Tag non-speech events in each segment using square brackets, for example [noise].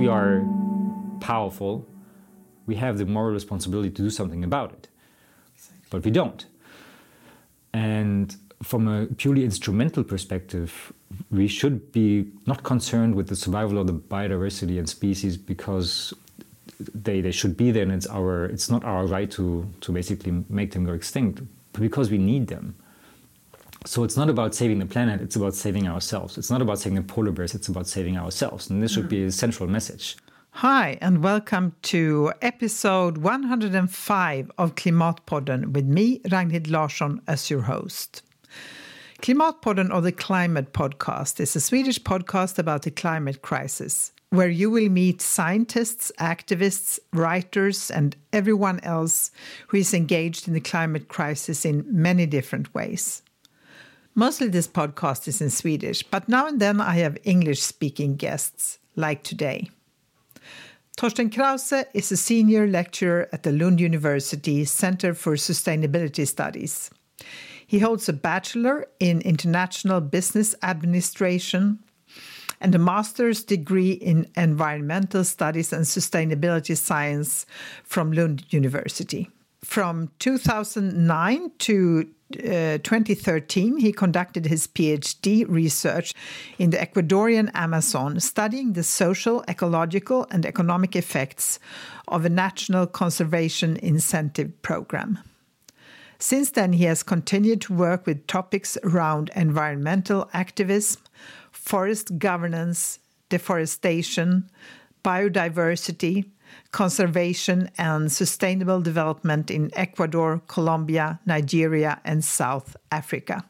we are powerful, we have the moral responsibility to do something about it. But we don't. And from a purely instrumental perspective, we should be not concerned with the survival of the biodiversity and species because they, they should be there and it's our it's not our right to to basically make them go extinct but because we need them so it's not about saving the planet it's about saving ourselves it's not about saving the polar bears it's about saving ourselves and this should be a central message Hi, and welcome to episode 105 of Klimatpodden with me, Ragnhild Larsson, as your host. Klimatpodden, or the Climate Podcast, is a Swedish podcast about the climate crisis, where you will meet scientists, activists, writers, and everyone else who is engaged in the climate crisis in many different ways. Mostly this podcast is in Swedish, but now and then I have English speaking guests, like today. Torsten Krause is a senior lecturer at the Lund University Center for Sustainability Studies. He holds a bachelor in international business administration and a master's degree in environmental studies and sustainability science from Lund University. From 2009 to uh, 2013, he conducted his PhD research in the Ecuadorian Amazon, studying the social, ecological, and economic effects of a national conservation incentive program. Since then, he has continued to work with topics around environmental activism, forest governance, deforestation, biodiversity, conservation and sustainable development in Ecuador, Colombia, Nigeria, and South Africa.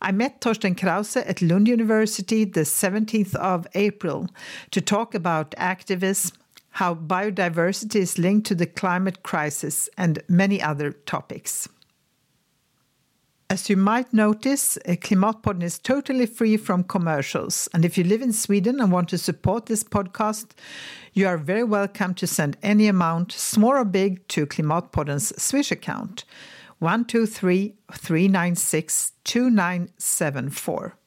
I met Torsten Krause at Lund University the 17th of April to talk about activism, how biodiversity is linked to the climate crisis, and many other topics. As you might notice, eh, Klimatpodden is totally free from commercials. And if you live in Sweden and want to support this podcast, you are very welcome to send any amount, small or big, to Klimatpodden's Swish account 123 396 2974.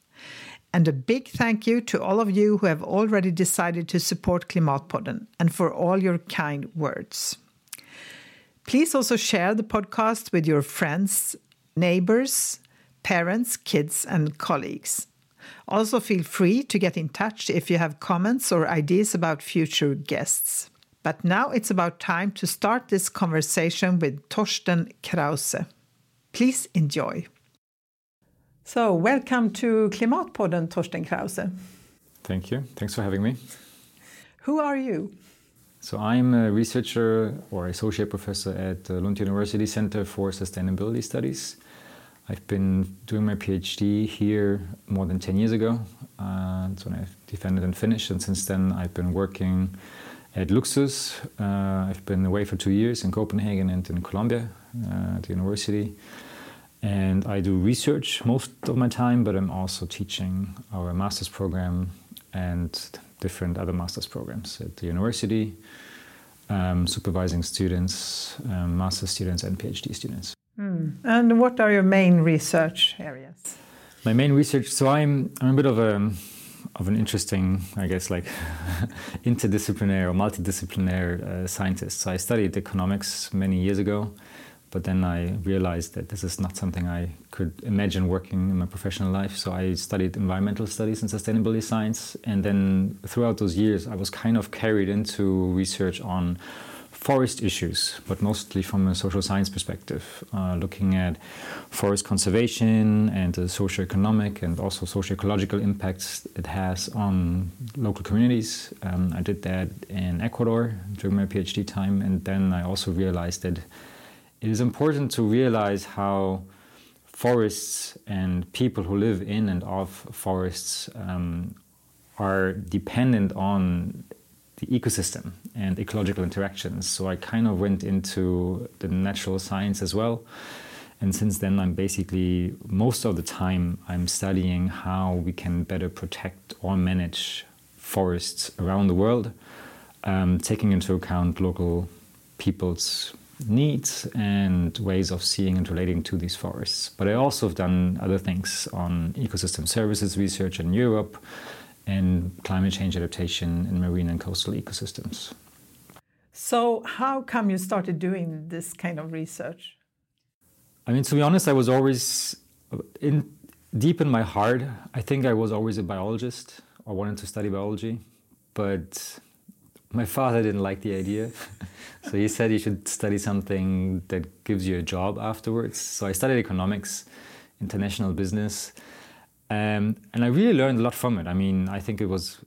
And a big thank you to all of you who have already decided to support Klimatpodden and for all your kind words. Please also share the podcast with your friends neighbors, parents, kids, and colleagues. Also, feel free to get in touch if you have comments or ideas about future guests. But now it's about time to start this conversation with Torsten Krause. Please enjoy. So, welcome to Klimatpodden, Torsten Krause. thank you thanks for having me Who are you? so i'm a researcher or associate professor at the lund university center for sustainability studies I've been doing my PhD here more than 10 years ago. Uh, that's when I defended and finished. And since then, I've been working at LUCSUS. Uh, I've been away for two years in Copenhagen and in Colombia uh, at the university. And I do research most of my time, but I'm also teaching our master's program and different other master's programs at the university, um, supervising students, um, master's students, and PhD students. Mm. And what are your main research areas? My main research. So I'm I'm a bit of a of an interesting, I guess, like [laughs] interdisciplinary or multidisciplinary uh, scientist. So I studied economics many years ago, but then I realized that this is not something I could imagine working in my professional life. So I studied environmental studies and sustainability science, and then throughout those years, I was kind of carried into research on forest issues, but mostly from a social science perspective, uh, looking at forest conservation and the socio-economic and also socio-ecological impacts it has on local communities. Um, I did that in Ecuador during my PhD time, and then I also realized that it is important to realize how forests and people who live in and of forests um, are dependent on the ecosystem and ecological interactions. So I kind of went into the natural science as well. And since then, I'm basically, most of the time, I'm studying how we can better protect or manage forests around the world, um, taking into account local people's needs and ways of seeing and relating to these forests. But I also have done other things on ecosystem services research in Europe and climate change adaptation in marine and coastal ecosystems. So, how come you started doing this kind of research? I mean, to be honest, I was always in deep in my heart. I think I was always a biologist or wanted to study biology, but my father didn't like the idea. [laughs] so he said you should study something that gives you a job afterwards. So I studied economics, international business, um, and I really learned a lot from it. I mean, I think it was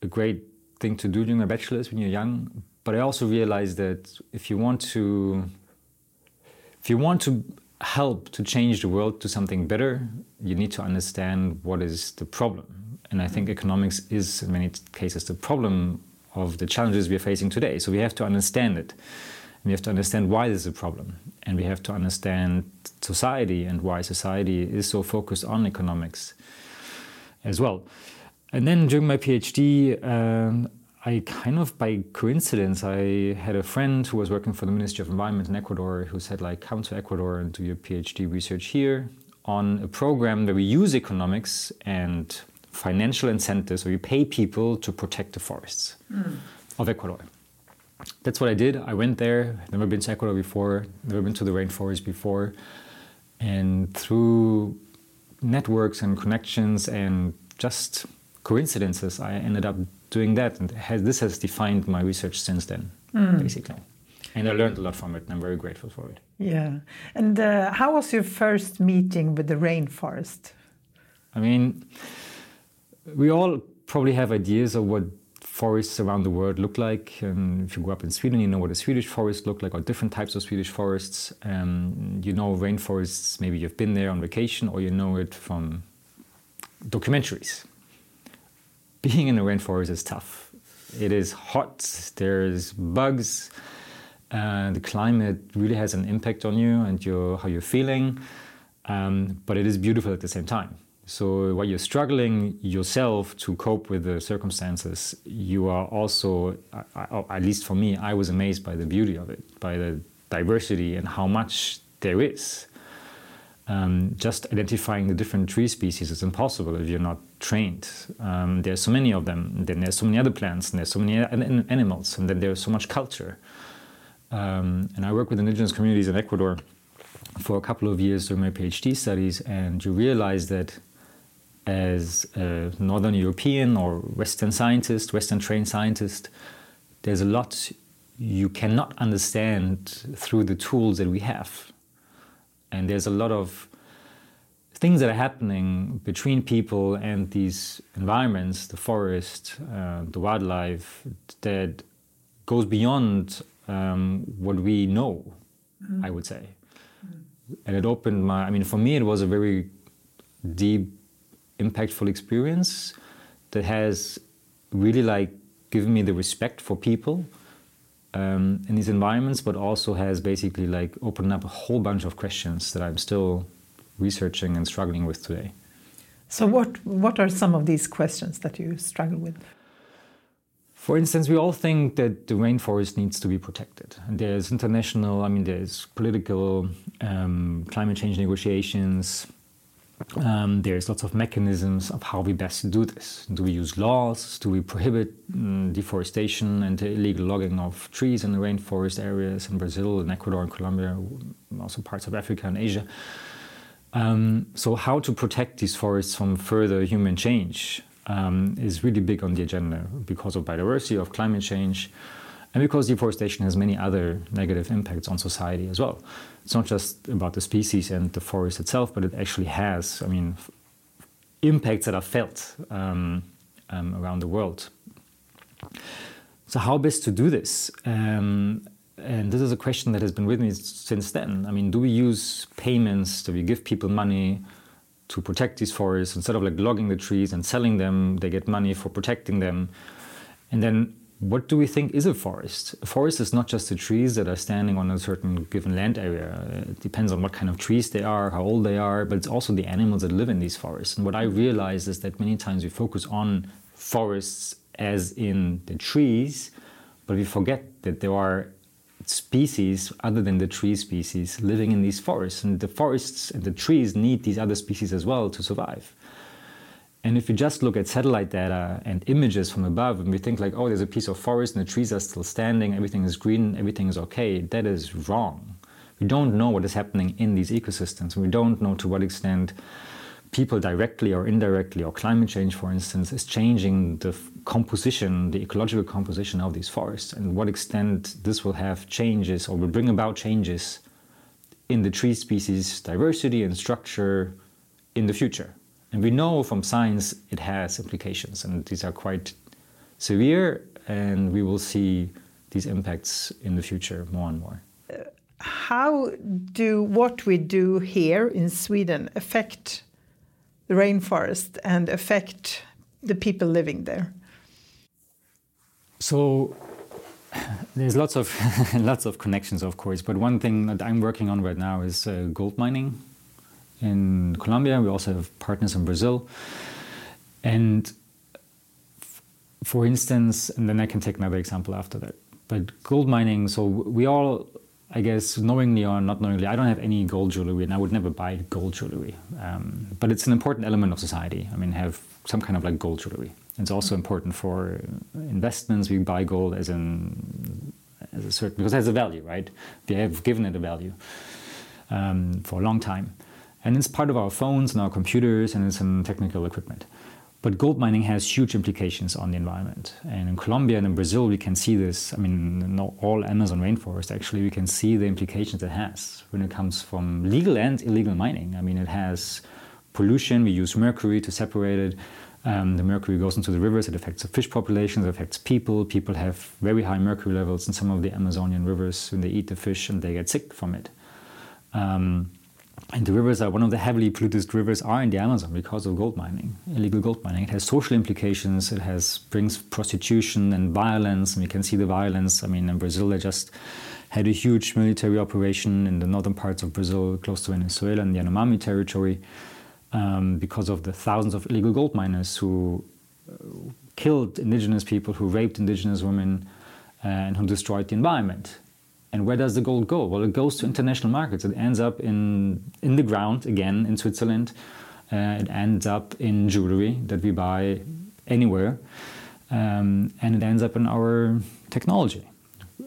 a great thing to do during my bachelor's when you're young. But I also realized that if you want to, if you want to help to change the world to something better, you need to understand what is the problem. And I think economics is, in many cases, the problem of the challenges we are facing today. So we have to understand it. We have to understand why this is a problem. And we have to understand society and why society is so focused on economics as well. And then during my PhD, um, I kind of by coincidence, I had a friend who was working for the Ministry of Environment in Ecuador who said, like, come to Ecuador and do your PhD research here on a program where we use economics and financial incentives where we pay people to protect the forests mm. of Ecuador. That's what I did. I went there, never been to Ecuador before, never been to the rainforest before. And through networks and connections and just coincidences, I ended up doing that. And has, this has defined my research since then, mm. basically. And I learned a lot from it, and I'm very grateful for it. Yeah. And uh, how was your first meeting with the rainforest? I mean, we all probably have ideas of what forests around the world look like. If you grew up in Sweden, you know what a Swedish forest look like, or different types of Swedish forests. Um, you know rainforests. Maybe you've been there on vacation, or you know it from documentaries. Being in a rainforest is tough. It is hot. There's bugs. Uh, the climate really has an impact on you and your how you're feeling. Um, but it is beautiful at the same time. So while you're struggling yourself to cope with the circumstances, you are also, at least for me, I was amazed by the beauty of it, by the diversity and how much there is. Um, just identifying the different tree species is impossible if you're not trained. Um, are so many of them. And Then there's so many other plants, and there's so many animals, and then there's so much culture. Um, and I work with indigenous communities in Ecuador for a couple of years during my PhD studies, and you realize that as a Northern European or Western scientist, Western trained scientist, there's a lot you cannot understand through the tools that we have. And there's a lot of things that are happening between people and these environments, the forest, uh, the wildlife, that goes beyond um, what we know, mm. I would say. And it opened my, I mean, for me, it was a very deep impactful experience that has really like given me the respect for people um, in these environments, but also has basically like opened up a whole bunch of questions that I'm still researching and struggling with today. So, what what are some of these questions that you struggle with? For instance, we all think that the rainforest needs to be protected. And there's international, I mean, there's political um, climate change negotiations, um, there's lots of mechanisms of how we best do this. Do we use laws? Do we prohibit um, deforestation and the illegal logging of trees in the rainforest areas in Brazil, in Ecuador, and Colombia, also parts of Africa and Asia? Um, so, how to protect these forests from further human change um, is really big on the agenda because of biodiversity, of climate change, and because deforestation has many other negative impacts on society as well it's not just about the species and the forest itself, but it actually has, I mean, impacts that are felt um, um, around the world. So, how best to do this? Um, and this is a question that has been with me since then. I mean, do we use payments? Do we give people money to protect these forests instead of like logging the trees and selling them? They get money for protecting them, and then what do we think is a forest? A forest is not just the trees that are standing on a certain given land area. It depends on what kind of trees they are, how old they are, but it's also the animals that live in these forests. And what I realize is that many times we focus on forests as in the trees, but we forget that there are species other than the tree species living in these forests. And the forests and the trees need these other species as well to survive. And if we just look at satellite data and images from above and we think like, oh, there's a piece of forest and the trees are still standing, everything is green, everything is okay, that is wrong. We don't know what is happening in these ecosystems. We don't know to what extent people directly or indirectly, or climate change, for instance, is changing the composition, the ecological composition of these forests, and what extent this will have changes or will bring about changes in the tree species diversity and structure in the future. And we know from science it has implications, and these are quite severe, and we will see these impacts in the future more and more. How do what we do here in Sweden affect the rainforest and affect the people living there? So there's lots of [laughs] lots of connections, of course. But one thing that I'm working on right now is uh, gold mining in Colombia. We also have partners in Brazil. And for instance, and then I can take another example after that. But gold mining, so we all, I guess, knowingly or not knowingly, I don't have any gold jewelry and I would never buy gold jewelry. Um, but it's an important element of society. I mean, have some kind of like gold jewelry. It's also important for investments. We buy gold as an as a certain because it has a value, right? We have given it a value um, for a long time. And it's part of our phones and our computers and it's technical equipment. But gold mining has huge implications on the environment. And in Colombia and in Brazil, we can see this. I mean, not all Amazon rainforest, actually, we can see the implications it has when it comes from legal and illegal mining. I mean, it has pollution. We use mercury to separate it. Um, the mercury goes into the rivers. It affects the fish populations. It affects people. People have very high mercury levels in some of the Amazonian rivers when they eat the fish and they get sick from it. Um, and the rivers are one of the heavily polluted rivers are in the Amazon because of gold mining, illegal gold mining. It has social implications. It has brings prostitution and violence. And we can see the violence. I mean, in Brazil, they just had a huge military operation in the northern parts of Brazil, close to Venezuela, in the Yanomami territory, um, because of the thousands of illegal gold miners who uh, killed indigenous people, who raped indigenous women, uh, and who destroyed the environment. And where does the gold go? Well, it goes to international markets. It ends up in, in the ground, again, in Switzerland. Uh, it ends up in jewelry that we buy anywhere. Um, and it ends up in our technology.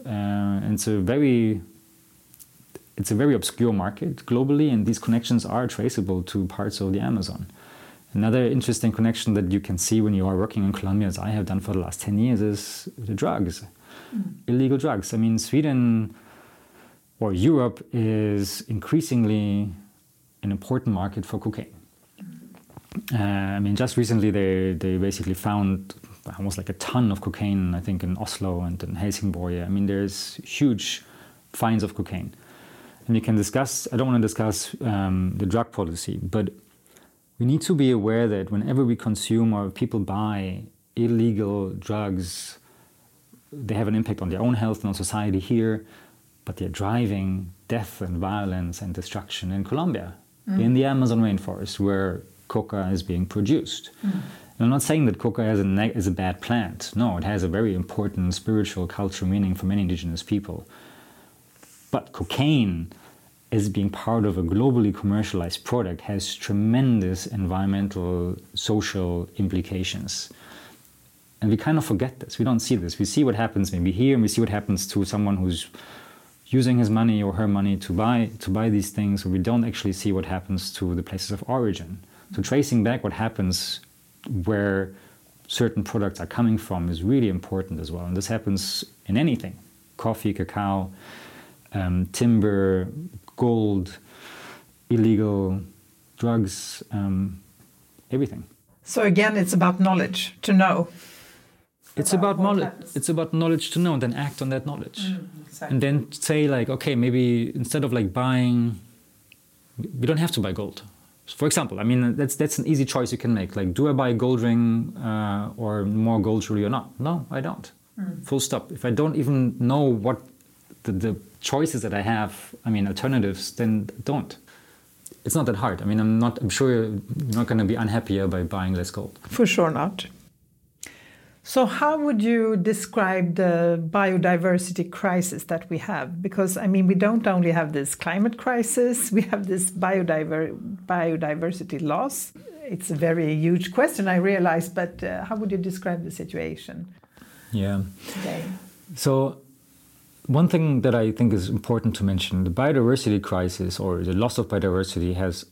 Uh, and it's a very it's a very obscure market globally, and these connections are traceable to parts of the Amazon. Another interesting connection that you can see when you are working in Colombia, as I have done for the last 10 years, is the drugs. Illegal drugs. I mean, Sweden or Europe is increasingly an important market for cocaine. Uh, I mean, just recently they, they basically found almost like a ton of cocaine, I think, in Oslo and in Helsingborg. I mean, there's huge finds of cocaine. And we can discuss, I don't want to discuss um, the drug policy, but we need to be aware that whenever we consume or people buy illegal drugs, they have an impact on their own health and on society here but they're driving death and violence and destruction in Colombia, mm. in the Amazon rainforest, where coca is being produced. Mm. I'm not saying that coca is a, is a bad plant. No, it has a very important spiritual, cultural meaning for many indigenous people. But cocaine, as being part of a globally commercialized product, has tremendous environmental, social implications. And we kind of forget this. We don't see this. We see what happens maybe here, and we see what happens to someone who's using his money or her money to buy to buy these things, we don't actually see what happens to the places of origin. So tracing back what happens where certain products are coming from is really important as well. And this happens in anything: coffee, cacao, um, timber, gold, illegal drugs, um, everything. So again, it's about knowledge to know it's about, about knowledge it's about knowledge to know and then act on that knowledge. Mm, exactly. and then say like okay maybe instead of like buying we don't have to buy gold. For example i mean that's that's an easy choice you can make. Like do i buy a gold ring uh, or more gold jewelry or not? No i don't. Mm. full stop. If i don't even know what the, the choices that i have i mean alternatives then don't. It's not that hard. I mean i'm not i'm sure you're not going to be unhappier by buying less gold. For sure not so, how would you describe the biodiversity crisis that we have? Because, I mean, we don't only have this climate crisis, we have this biodiver biodiversity loss. it's a very huge question, I realize, but uh, how would you describe the situation? Yeah. Today? So, one thing that I think is important to mention the biodiversity crisis or the loss of biodiversity has,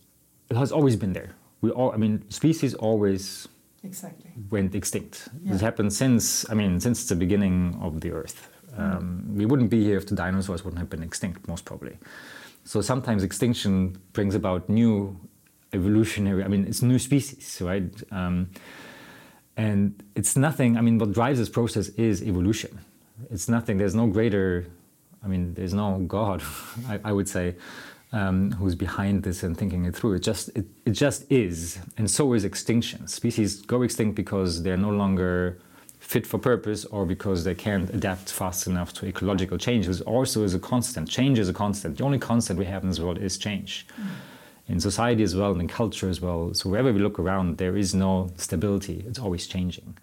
it has always been there. We all, I mean, species always exactly. went extinct. Yeah. This happened since, I mean, since the beginning of the Earth. Um, we wouldn't be here if the dinosaurs wouldn't have been extinct, most probably. So sometimes extinction brings about new evolutionary, I mean, it's new species, right? Um, and it's nothing, I mean, what drives this process is evolution. It's nothing, there's no greater, I mean, there's no God, [laughs] I, I would say, um, who's behind this and thinking it through. It just, it, it just is. And so is extinction. Species go extinct because they're no longer fit for purpose or because they can't adapt fast enough to ecological changes also is a constant. Change is a constant. The only constant we have in this world is change. Mm. In society as well and in culture as well. So wherever we look around, there is no stability. It's always changing.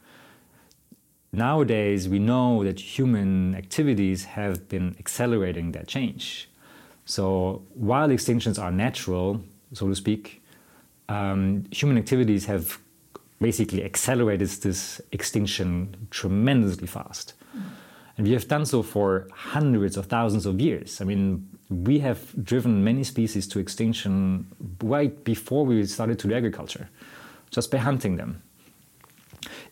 Nowadays, we know that human activities have been accelerating that change. So while extinctions are natural, so to speak, um, human activities have basically accelerated this extinction tremendously fast. And we have done so for hundreds of thousands of years. I mean, we have driven many species to extinction right before we started to do agriculture, just by hunting them.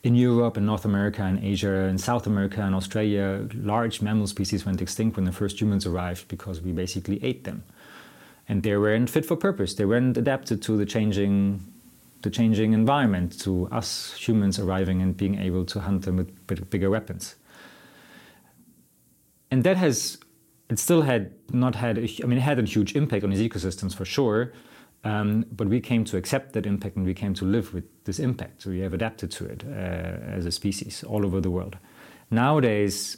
In Europe, and North America, and Asia, and South America, and Australia, large mammal species went extinct when the first humans arrived because we basically ate them. And they weren't fit for purpose. They weren't adapted to the changing the changing environment to us humans arriving and being able to hunt them with bigger weapons. And that has, it still had not had, a, I mean, it had a huge impact on these ecosystems for sure, um, but we came to accept that impact and we came to live with this impact. So we have adapted to it uh, as a species all over the world. Nowadays,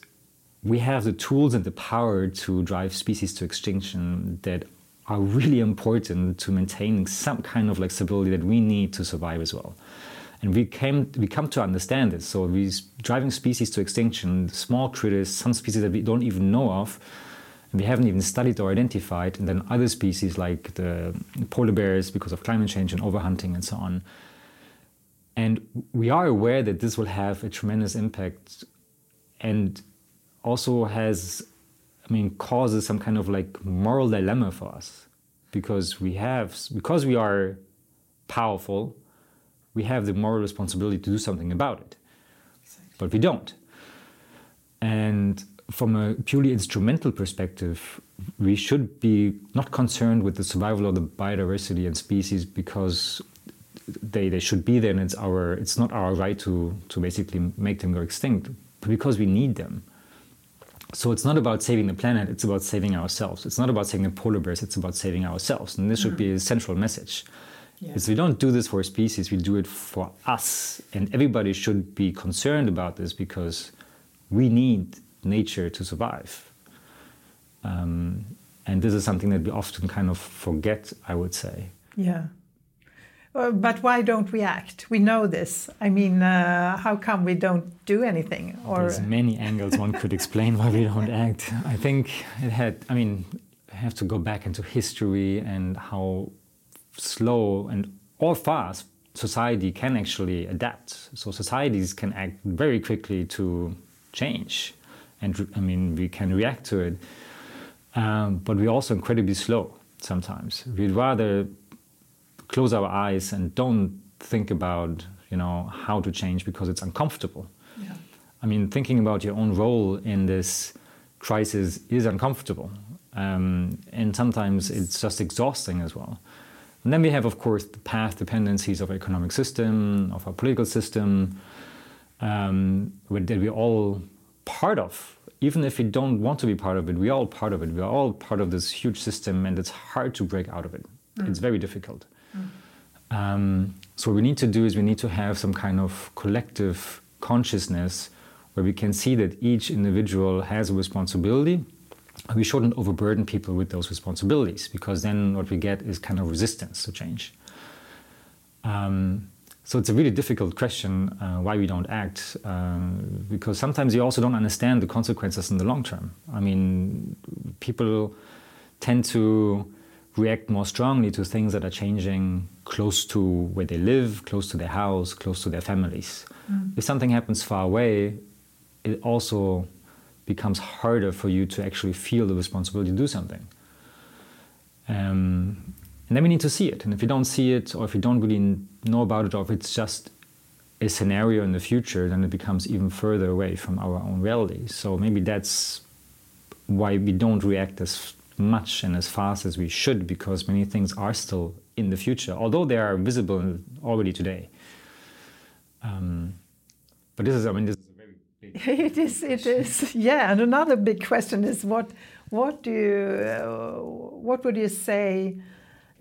we have the tools and the power to drive species to extinction that are really important to maintaining some kind of like stability that we need to survive as well. And we came we come to understand this. So we driving species to extinction, small critters, some species that we don't even know of, we haven't even studied or identified, and then other species like the polar bears because of climate change and overhunting and so on. And we are aware that this will have a tremendous impact and also has I mean, causes some kind of like moral dilemma for us because we have, because we are powerful, we have the moral responsibility to do something about it. Exactly. But we don't. And from a purely instrumental perspective, we should be not concerned with the survival of the biodiversity and species because they, they should be there and it's our it's not our right to, to basically make them go extinct, but because we need them. So it's not about saving the planet, it's about saving ourselves. It's not about saving the polar bears, it's about saving ourselves. And this should be a central message. Yeah. Because we don't do this for species, we do it for us. And everybody should be concerned about this because we need nature to survive. Um, and this is something that we often kind of forget, I would say. Yeah. Uh, but why don't we act? We know this. I mean, uh, how come we don't do anything? Or there's many angles one could explain why we don't [laughs] act. I think it had. I mean, I have to go back into history and how slow and or fast society can actually adapt. So societies can act very quickly to change, and I mean, we can react to it. Um, but we're also incredibly slow sometimes. We'd rather close our eyes and don't think about you know how to change because it's uncomfortable. Yeah. I mean, thinking about your own role in this crisis is uncomfortable, um, and sometimes it's just exhausting as well. And then we have, of course, the path dependencies of our economic system, of our political system, um, that we're all part of. Even if we don't want to be part of it, we're all part of it. We're all part of this huge system, and it's hard to break out of it. Mm. It's very difficult. Um, so what we need to do is we need to have some kind of collective consciousness where we can see that each individual has a responsibility. We shouldn't overburden people with those responsibilities because then what we get is kind of resistance to change. Um, so it's a really difficult question uh, why we don't act uh, because sometimes you also don't understand the consequences in the long term. I mean, people tend to react more strongly to things that are changing close to where they live, close to their house, close to their families. Mm. If something happens far away, it also becomes harder for you to actually feel the responsibility to do something. Um, and then we need to see it. And if you don't see it, or if you don't really know about it, or if it's just a scenario in the future, then it becomes even further away from our own reality. So maybe that's why we don't react as much and as fast as we should, because many things are still in the future, although they are visible already today. Um, but this is, I mean, this is a very big. [laughs] it is. It is. Yeah, and another big question is what, what do you, uh, what would you say?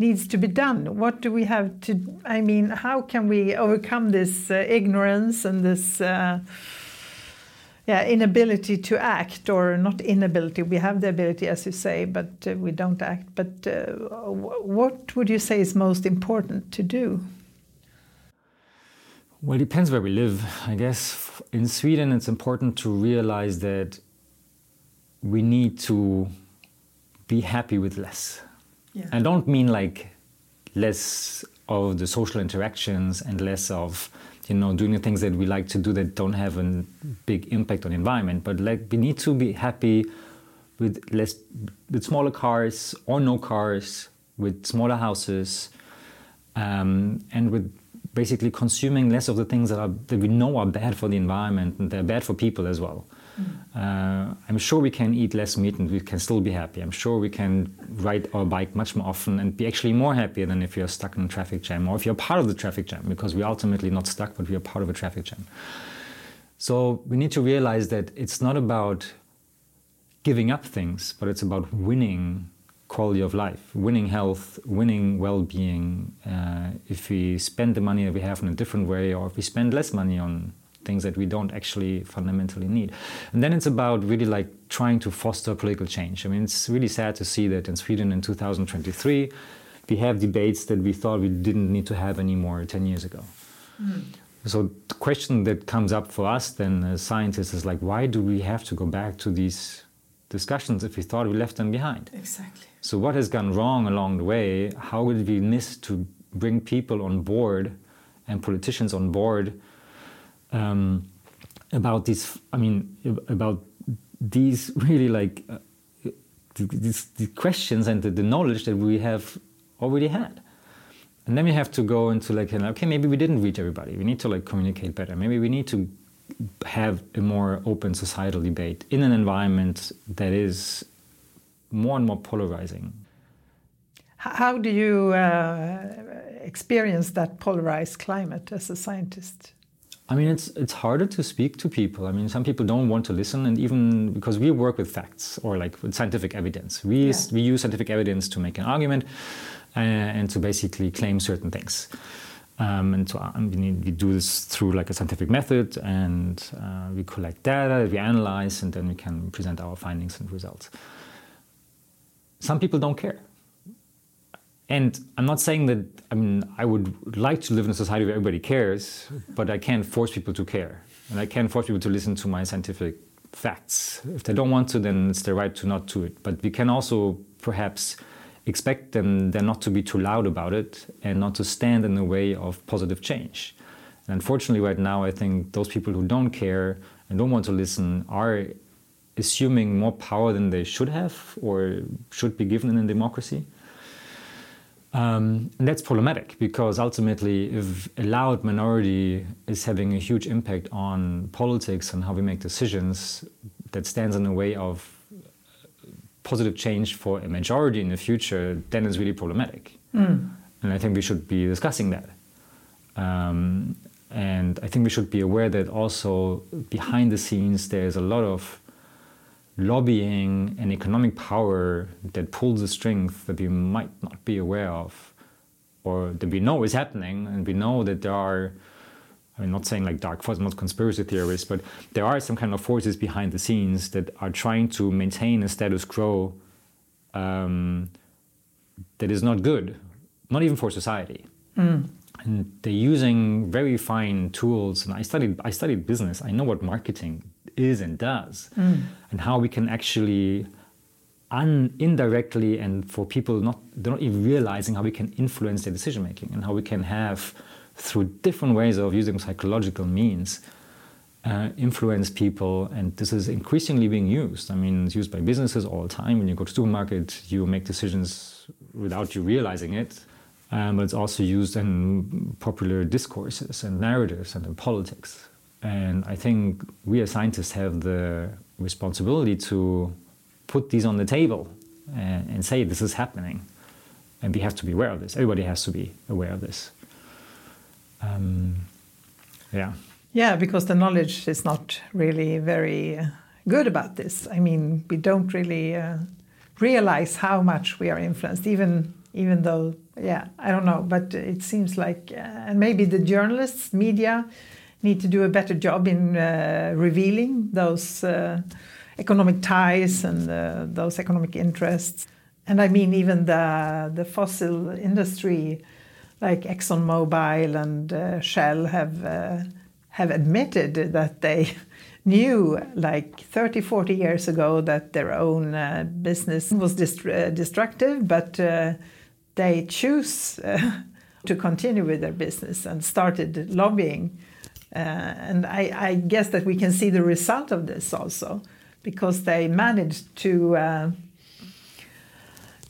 Needs to be done? What do we have to? I mean, how can we overcome this uh, ignorance and this? Uh, yeah, inability to act, or not inability. We have the ability, as you say, but uh, we don't act. But uh, what would you say is most important to do? Well, it depends where we live. I guess in Sweden, it's important to realize that we need to be happy with less. Yeah. I don't mean like less of the social interactions and less of you know doing the things that we like to do that don't have a big impact on the environment but like we need to be happy with less with smaller cars or no cars with smaller houses um, and with basically consuming less of the things that, are, that we know are bad for the environment and they're bad for people as well uh, I'm sure we can eat less meat and we can still be happy. I'm sure we can ride our bike much more often and be actually more happy than if you're stuck in a traffic jam or if you're part of the traffic jam because we're ultimately not stuck, but we are part of a traffic jam. So we need to realize that it's not about giving up things, but it's about winning quality of life, winning health, winning well being. Uh, if we spend the money that we have in a different way, or if we spend less money on things that we don't actually fundamentally need. And then it's about really like trying to foster political change. I mean, it's really sad to see that in Sweden in 2023, we have debates that we thought we didn't need to have anymore 10 years ago. Mm. So the question that comes up for us then as scientists is like, why do we have to go back to these discussions if we thought we left them behind? Exactly. So what has gone wrong along the way? How did we miss to bring people on board and politicians on board um, about this. I mean, about these really like uh, these, questions and the, the, knowledge that we have already had. And then we have to go into like, okay, maybe we didn't reach everybody. We need to like communicate better. Maybe we need to have a more open societal debate in an environment that is more and more polarizing. How do you uh, experience that polarized climate as a scientist? I mean, it's it's harder to speak to people. I mean, some people don't want to listen, and even because we work with facts or like with scientific evidence, we yeah. we use scientific evidence to make an argument uh, and to basically claim certain things. Um, and so I mean, we do this through like a scientific method, and uh, we collect data, we analyze, and then we can present our findings and results. Some people don't care. And I'm not saying that, I mean, I would like to live in a society where everybody cares, but I can't force people to care. And I can't force people to listen to my scientific facts. If they don't want to, then it's their right to not do it. But we can also perhaps expect them then not to be too loud about it and not to stand in the way of positive change. And unfortunately, right now, I think those people who don't care and don't want to listen are assuming more power than they should have or should be given in a democracy. Um, and that's problematic because ultimately, if a loud minority is having a huge impact on politics and how we make decisions, that stands in the way of positive change for a majority in the future, then it's really problematic. Mm. And I think we should be discussing that. Um, and I think we should be aware that also behind the scenes, there's a lot of lobbying and economic power that pulls the strength that we might not be aware of or that we know is happening and we know that there are I'm not saying like dark forces, not conspiracy theorists, but there are some kind of forces behind the scenes that are trying to maintain a status quo um, that is not good, not even for society. Mm. And they're using very fine tools. And I studied, I studied business. I know what marketing is and does, mm. and how we can actually un- indirectly and for people not they're not even realizing how we can influence their decision making and how we can have through different ways of using psychological means uh, influence people. And this is increasingly being used. I mean it's used by businesses all the time. When you go to supermarket you make decisions without you realizing it. Um, but it's also used in popular discourses and narratives and in politics and i think we as scientists have the responsibility to put these on the table and, and say this is happening. And we have to be aware of this. Everybody has to be aware of this. Um, yeah. Yeah, because the knowledge is not really very uh, good about this. I mean, we don't really uh, realize how much we are influenced, even even though, yeah, I don't know, but it seems like, uh, and maybe the journalists, media, need to do a better job in uh, revealing those uh, economic ties and uh, those economic interests. And I mean, even the the fossil industry, like ExxonMobil and Shell, have have admitted that they [laughs] knew like 30, 40 years ago that their own uh, business was dist- uh, destructive, but uh, they choose [laughs] to continue with their business and started lobbying. Uh, and I, I, guess that we can see the result of this also, because they managed to. Uh,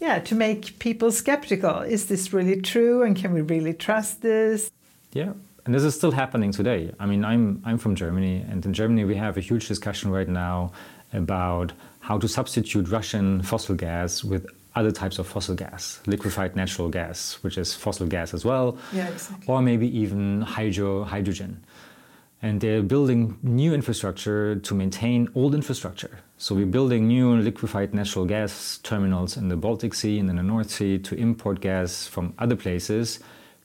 yeah, to make people skeptical. Is this really true? And can we really trust this? Yeah, and this is still happening today. I mean, I'm I'm from Germany, and in Germany we have a huge discussion right now about how to substitute Russian fossil gas with other types of fossil gas, liquefied natural gas, which is fossil gas as well, yeah, exactly. or maybe even hydro hydrogen. And they're building new infrastructure to maintain old infrastructure. So we're building new liquefied natural gas terminals in the Baltic Sea and in the North Sea to import gas from other places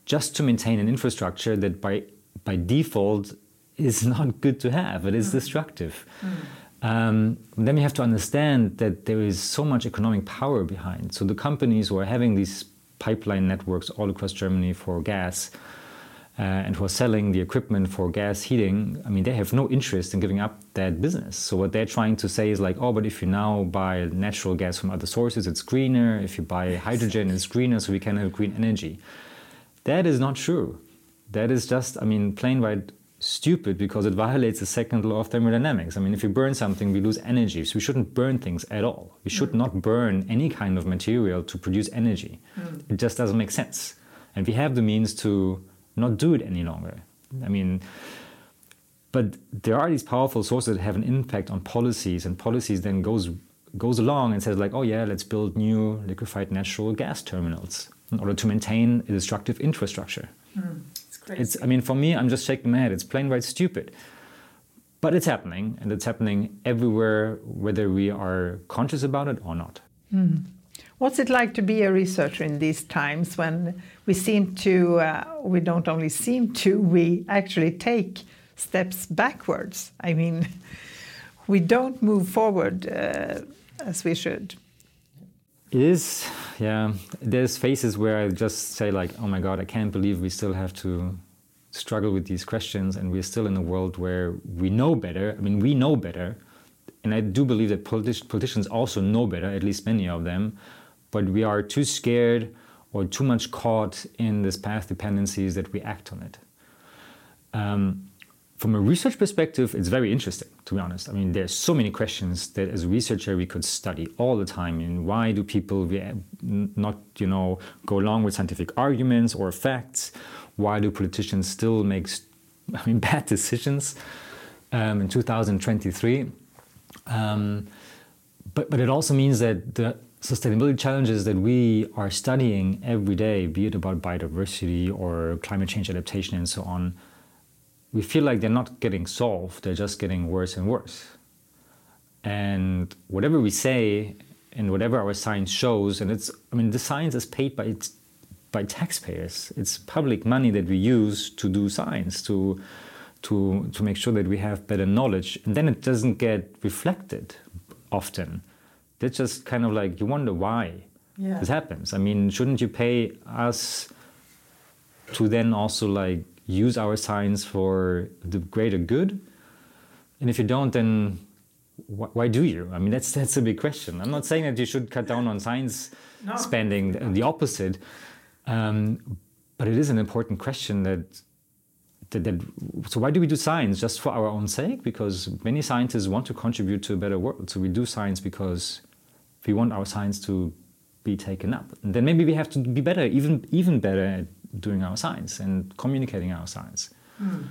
just to maintain an infrastructure that by by default is [laughs] not good to have. It is mm. destructive. Mm. Um, then we have to understand that there is so much economic power behind. So the companies who are having these pipeline networks all across Germany for gas uh, and who are selling the equipment for gas heating, I mean, they have no interest in giving up that business. So what they're trying to say is like, oh, but if you now buy natural gas from other sources, it's greener. If you buy hydrogen, it's greener, so we can have green energy. That is not true. That is just, I mean, plain white stupid because it violates the second law of thermodynamics. I mean, if you burn something, we lose energy. So we shouldn't burn things at all. We should mm. not burn any kind of material to produce energy. Mm. It just doesn't make sense. And we have the means to not do it any longer. I mean, but there are these powerful sources that have an impact on policies, and policies then goes goes along and says like, oh yeah, let's build new liquefied natural gas terminals in order to maintain a destructive infrastructure. Mm, it's, it's, I mean, for me, I'm just shaking my head. It's plain right stupid. But it's happening, and it's happening everywhere, whether we are conscious about it or not. Mm. What's it like to be a researcher in these times when we seem to, uh, we don't only seem to, we actually take steps backwards? I mean, we don't move forward uh, as we should. It is, yeah. There's phases where I just say like, oh my god, I can't believe we still have to struggle with these questions, and we're still in a world where we know better. I mean, we know better, and I do believe that politi- politicians also know better, at least many of them, but we are too scared or too much caught in this path dependencies that we act on it. Um, from a research perspective, it's very interesting, to be honest. I mean, there's so many questions that as a researcher we could study all the time. And why do people not, you know, go along with scientific arguments or facts? Why do politicians still make, [laughs] I mean, bad decisions um, in 2023? Um, but, but it also means that the sustainability challenges that we are studying every day, be it about biodiversity or climate change adaptation and so on, we feel like they're not getting solved, they're just getting worse and worse. And whatever we say and whatever our science shows, and it's, I mean, the science is paid by, by taxpayers. It's public money that we use to do science, to, to, to make sure that we have better knowledge. And then it doesn't get reflected often. That's just kind of like, you wonder why yeah. this happens. I mean, shouldn't you pay us to then also like use our science for the greater good. And if you don't, then wh- why do you? I mean, that's that's a big question. I'm not saying that you should cut down on science no. spending. The opposite. Um, but it is an important question that, that, that, so why do we do science just for our own sake because many scientists want to contribute to a better world so we do science because we want our science to be taken up and then maybe we have to be better even even better at doing our science and communicating our science mm.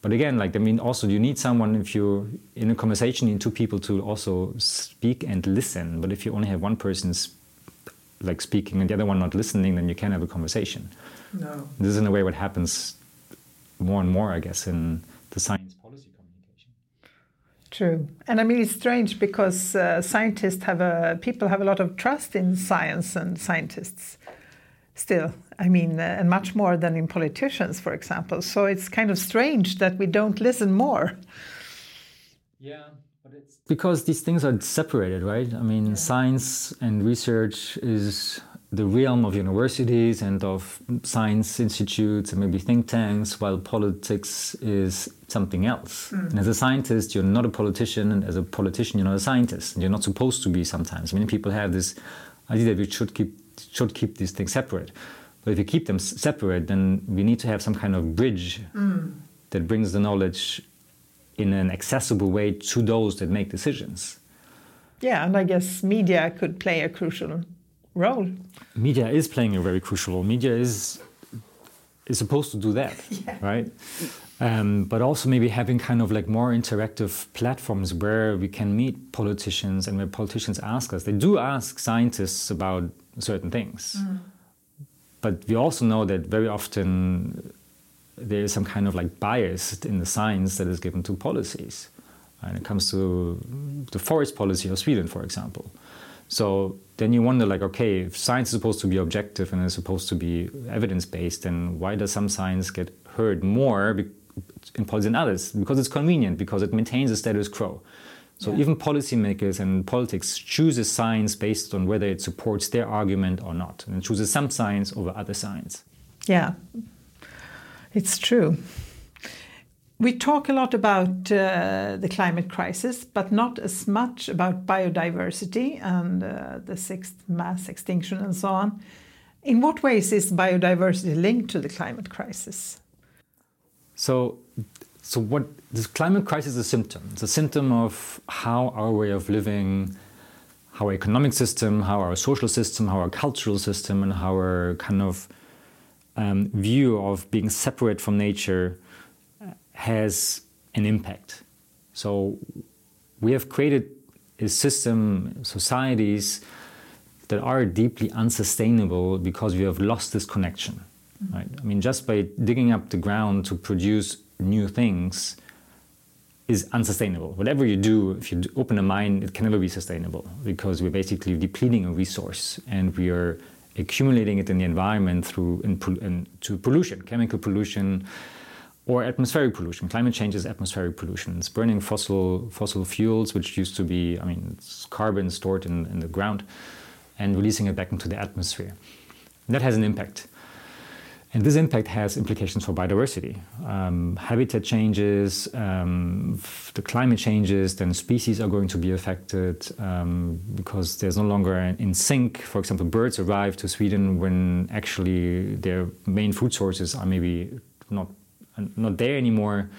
but again like i mean also you need someone if you're in a conversation you need two people to also speak and listen but if you only have one person like speaking and the other one not listening then you can't have a conversation no. This is in a way what happens more and more, I guess, in the science. True, and I mean it's strange because uh, scientists have a people have a lot of trust in science and scientists. Still, I mean, uh, and much more than in politicians, for example. So it's kind of strange that we don't listen more. Yeah, but it's because these things are separated, right? I mean, yeah. science and research is the realm of universities and of science institutes and maybe think tanks, while politics is something else. Mm. And as a scientist, you're not a politician, and as a politician, you're not a scientist. And you're not supposed to be sometimes. Many people have this idea that we should keep should keep these things separate. But if you keep them separate, then we need to have some kind of bridge mm. that brings the knowledge in an accessible way to those that make decisions. Yeah, and I guess media could play a crucial role. Media is playing a very crucial role. Media is is supposed to do that, [laughs] yeah. right? Um, but also maybe having kind of like more interactive platforms where we can meet politicians and where politicians ask us. They do ask scientists about certain things, mm. but we also know that very often there is some kind of like bias in the science that is given to policies. When it comes to the forest policy of Sweden, for example. So then you wonder, like, okay, if science is supposed to be objective and is supposed to be evidence based, then why does some science get heard more in policy than others? Because it's convenient, because it maintains the status quo. So yeah. even policymakers and politics chooses science based on whether it supports their argument or not, and chooses some science over other science. Yeah, it's true. We talk a lot about uh, the climate crisis, but not as much about biodiversity and uh, the sixth mass extinction and so on. In what ways is biodiversity linked to the climate crisis? So, so what this climate crisis is a symptom. It's a symptom of how our way of living, how our economic system, how our social system, how our cultural system, and how our kind of um, view of being separate from nature has an impact. So we have created a system, societies that are deeply unsustainable because we have lost this connection. Right? I mean, just by digging up the ground to produce new things is unsustainable. Whatever you do, if you open a mine, it can never be sustainable because we're basically depleting a resource and we are accumulating it in the environment through in, in, to pollution, chemical pollution, or atmospheric pollution. Climate change is atmospheric pollution. It's burning fossil fossil fuels, which used to be, I mean, it's carbon stored in, in the ground, and releasing it back into the atmosphere. And that has an impact. And this impact has implications for biodiversity. Um, habitat changes, um, the climate changes, then species are going to be affected um, because there's no longer in sync. For example, birds arrive to Sweden when actually their main food sources are maybe not not there anymore.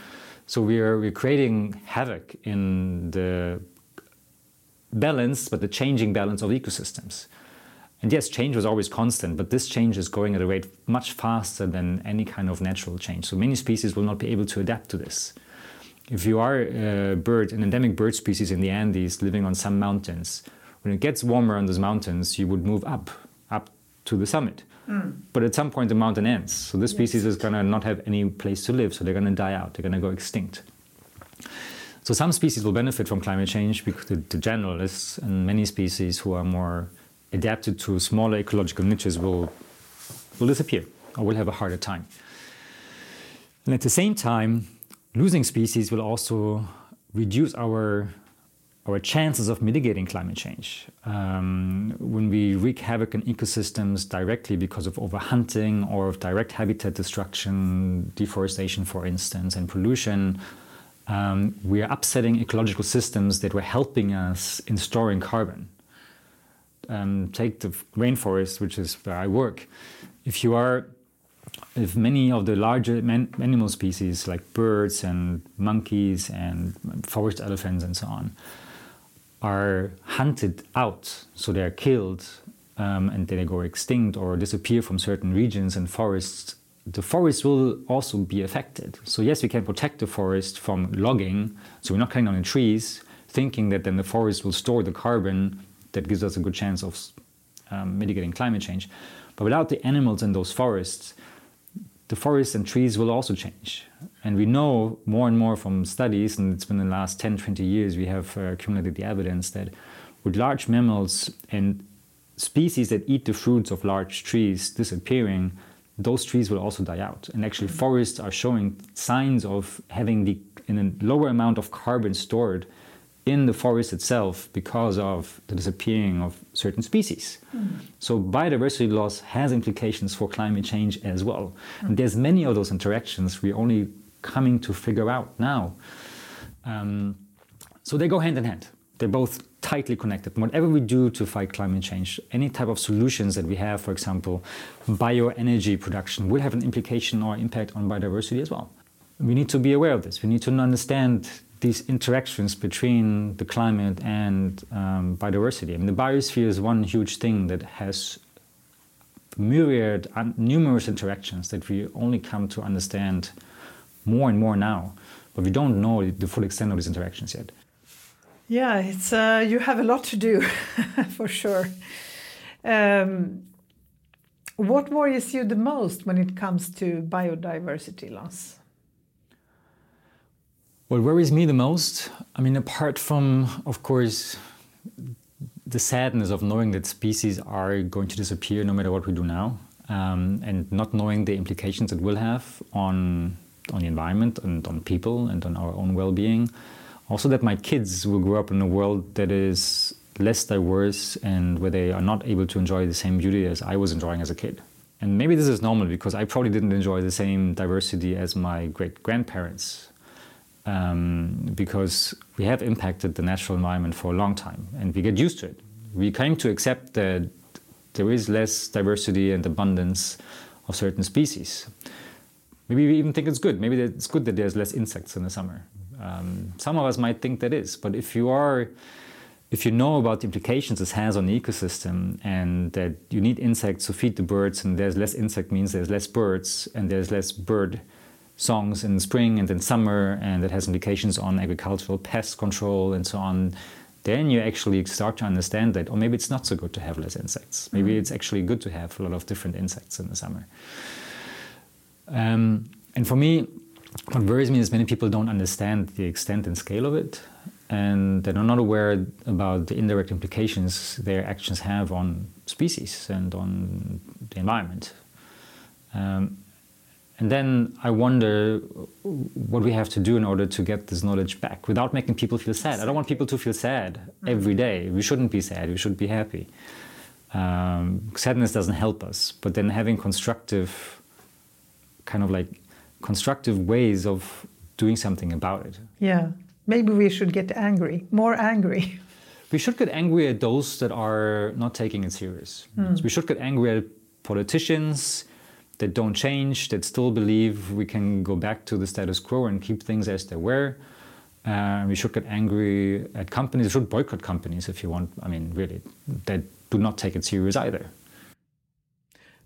So we're we're creating havoc in the balance, but the changing balance of ecosystems. And yes, change was always constant, but this change is going at a rate much faster than any kind of natural change. So many species will not be able to adapt to this. If you are a bird, an endemic bird species in the Andes living on some mountains, when it gets warmer on those mountains, you would move up, up to the summit. Mm. But at some point, the mountain ends. So this species is going to not have any place to live. So they're going to die out. They're going to go extinct. So some species will benefit from climate change because the, the generalists and many species who are more adapted to smaller ecological niches will, will disappear or will have a harder time. And at the same time, losing species will also reduce our our chances of mitigating climate change. Um, when we wreak havoc in ecosystems directly because of overhunting or of direct habitat destruction, deforestation, for instance, and pollution, um, we are upsetting ecological systems that were helping us in storing carbon. Um, take the rainforest, which is where I work. If you are, if many of the larger animal species like birds and monkeys and forest elephants and so on are hunted out, so they are killed um, and they go extinct or disappear from certain regions and forests the forest will also be affected. So yes, we can protect the forest from logging, so we're not cutting down the trees, thinking that then the forest will store the carbon that gives us a good chance of um, mitigating climate change. But without the animals in those forests, the forests and trees will also change. And we know more and more from studies, and it's been the last 10, 20 years, we have uh, accumulated the evidence that with large mammals and species that eat the fruits of large trees disappearing, those trees will also die out. And actually, forests are showing signs of having the in a lower amount of carbon stored in the forest itself because of the disappearing of certain species. Mm. So biodiversity loss has implications for climate change as well. And there's many of those interactions we're only coming to figure out now. Um, so they go hand in hand. They're both tightly connected. Whatever we do to fight climate change, any type of solutions that we have, for example, bioenergy production, will have an implication or impact on biodiversity as well. We need to be aware of this. We need to understand these interactions between the climate and um, biodiversity. I mean, the biosphere is one huge thing that has myriad, numerous interactions that we only come to understand more and more now, but we don't know the full extent of these interactions yet. Yeah, it's uh, you have a lot to do [laughs] for sure. Um, what worries you the most when it comes to biodiversity loss? What worries me the most, I mean, apart from, of course, the sadness of knowing that species are going to disappear no matter what we do now, um, and not knowing the implications it will have on on the environment and on people and on our own well-being also that my kids will grow up in a world that is less diverse and where they are not able to enjoy the same beauty as I was enjoying as a kid. And maybe this is normal because I probably didn't enjoy the same diversity as my great grandparents um, because we have impacted the natural environment for a long time and we get used to it. We came to accept that there is less diversity and abundance of certain species. Maybe we even think it's good. Maybe it's good that there's less insects in the summer um, some of us might think that is, but if you are, if you know about the implications this has on the ecosystem, and that you need insects to feed the birds, and there's less insect means there's less birds, and there's less bird songs in spring and in summer, and that has implications on agricultural pest control and so on. Then you actually start to understand that, or maybe it's not so good to have less insects. Maybe mm-hmm. it's actually good to have a lot of different insects in the summer. Um, and for me, what worries me is many people don't understand the extent and scale of it, and they're not aware about the indirect implications their actions have on species and on the environment. Um, and then I wonder what we have to do in order to get this knowledge back without making people feel sad. I don't want people to feel sad every day. We shouldn't be sad, we should be happy. Um, sadness doesn't help us, but then having constructive, kind of like constructive ways of doing something about it. Yeah, maybe we should get angry, more angry. [laughs] We should get angry at those that are not taking it serious. Mm. So we should get angry at politicians that don't change, that still believe we can go back to the status quo and keep things as they were. Uh, we should get angry at companies. We should boycott companies if you want. I mean, really, that do not take it serious either.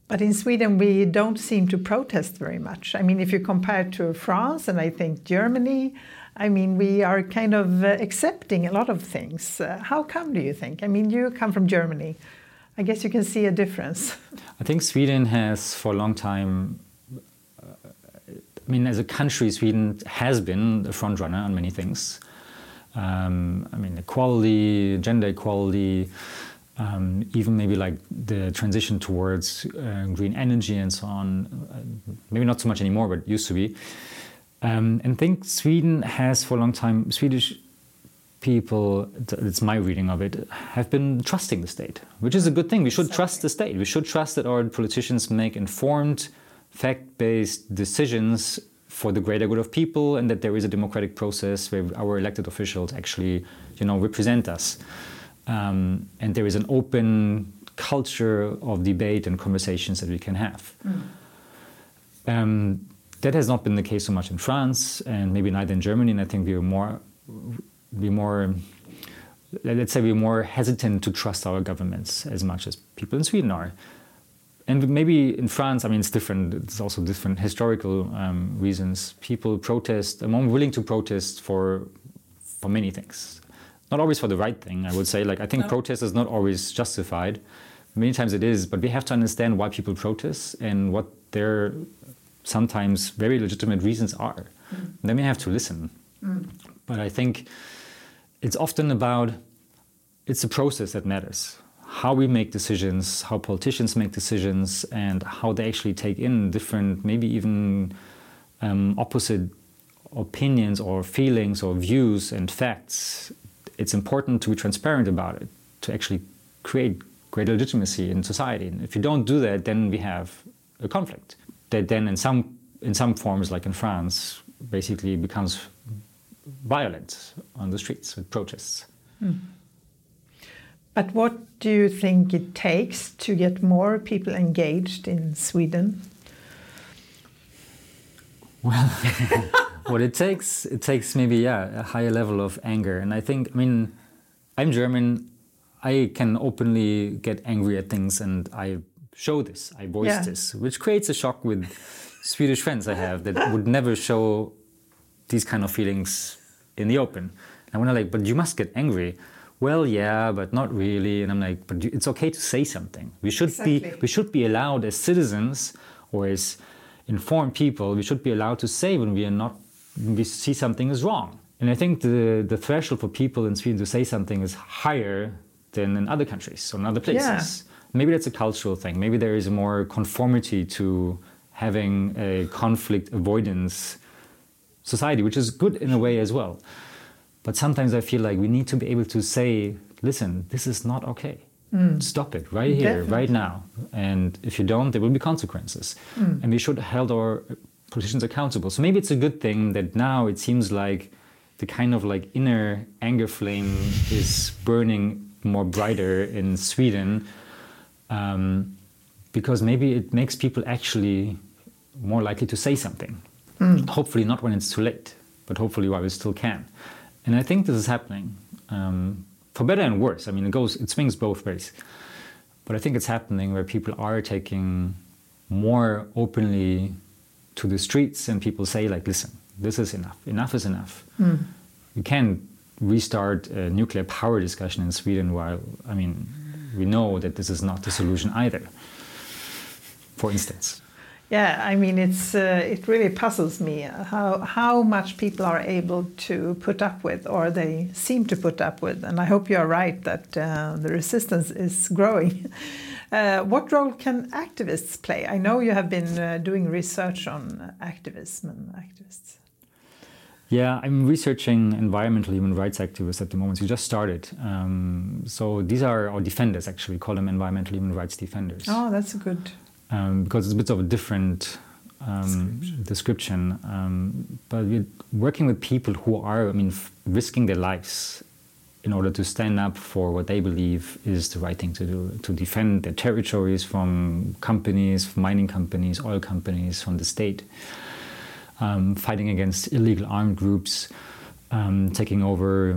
But in Sweden, we don't seem to protest very much. I mean, if you compare to France and I think Germany, I mean, we are kind of uh, accepting a lot of things. Uh, how come do you think? I mean, you come from Germany. I guess you can see a difference. [laughs] I think Sweden has, for a long time, uh, I mean, as a country, Sweden has been a frontrunner on many things. Um, I mean, equality, gender equality, um, even maybe like the transition towards uh, green energy and so on, uh, maybe not so much anymore, but used to be. Um, and I think Sweden has for a long time, Swedish people, it's my reading of it, have been trusting the state, which is a good thing. We should trust the state. We should trust that our politicians make informed, fact based decisions for the greater good of people and that there is a democratic process where our elected officials actually you know represent us um, and there is an open culture of debate and conversations that we can have mm. um, that has not been the case so much in France and maybe neither in Germany and I think we are more we more let's say we're more hesitant to trust our governments as much as people in Sweden are and maybe in France, I mean, it's different. It's also different historical um, reasons. People protest. I'm willing to protest for for many things, not always for the right thing. I would say, like, I think no. protest is not always justified. Many times it is, but we have to understand why people protest and what their sometimes very legitimate reasons are. Mm. then we have to listen. Mm. But I think it's often about it's the process that matters how we make decisions, how politicians make decisions, and how they actually take in different, maybe even um, opposite opinions or feelings or views and facts. It's important to be transparent about it, to actually create greater legitimacy in society. And if you don't do that, then we have a conflict that then, in some in some forms, like in France, basically becomes violent on the streets with protests. Mm. But what do you think it takes to get more people engaged in Sweden? Well, [laughs] what it takes, it takes maybe yeah a higher level of anger, and I think I mean, I'm German. I can openly get angry at things, and I show this, I voice yeah. this, which creates a shock with Swedish friends I have that would never show these kind of feelings in the open. And when I'm like, but you must get angry well, yeah, but not really. And I'm like, but it's okay to say something. We should exactly. be we should be allowed as citizens or as informed people. We should be allowed to say when we are not when we see something is wrong. And I think the the threshold for people in Sweden to say something is higher than in other countries or in other places. Yeah. Maybe that's a cultural thing. Maybe there is more conformity to having a conflict avoidance society, which is good in a way as well. But sometimes I feel like we need to be able to say, listen, this is not okay. Mm. Stop it right here, Definitely. right now. And if you don't, there will be consequences. Mm. And we should hold our politicians accountable. So maybe it's a good thing that now it seems like the kind of like inner anger flame is burning more brighter in Sweden. Um, because maybe it makes people actually more likely to say something. Mm. Hopefully, not when it's too late, but hopefully while we still can. And I think this is happening um, for better and worse. I mean, it goes, it swings both ways. But I think it's happening where people are taking more openly to the streets and people say, like, listen, this is enough. Enough is enough. Mm. You can't restart a nuclear power discussion in Sweden while, I mean, we know that this is not the solution either, for instance. Yeah, I mean, it's uh, it really puzzles me how how much people are able to put up with, or they seem to put up with. And I hope you are right that uh, the resistance is growing. [laughs] Uh, what role can activists play? I know you have been uh, doing research on activism and activists. Yeah, I'm researching environmental human rights activists at the moment. We just started. Um, so these are our defenders, actually. We call them environmental human rights defenders. Oh, that's a good um, because it's a bit of a different um, description. description. Um, but we're working with people who are, I mean, risking their lives in order to stand up for what they believe is the right thing to do, to defend their territories from companies, from mining companies, oil companies, from the state, um, fighting against illegal armed groups. Um, taking over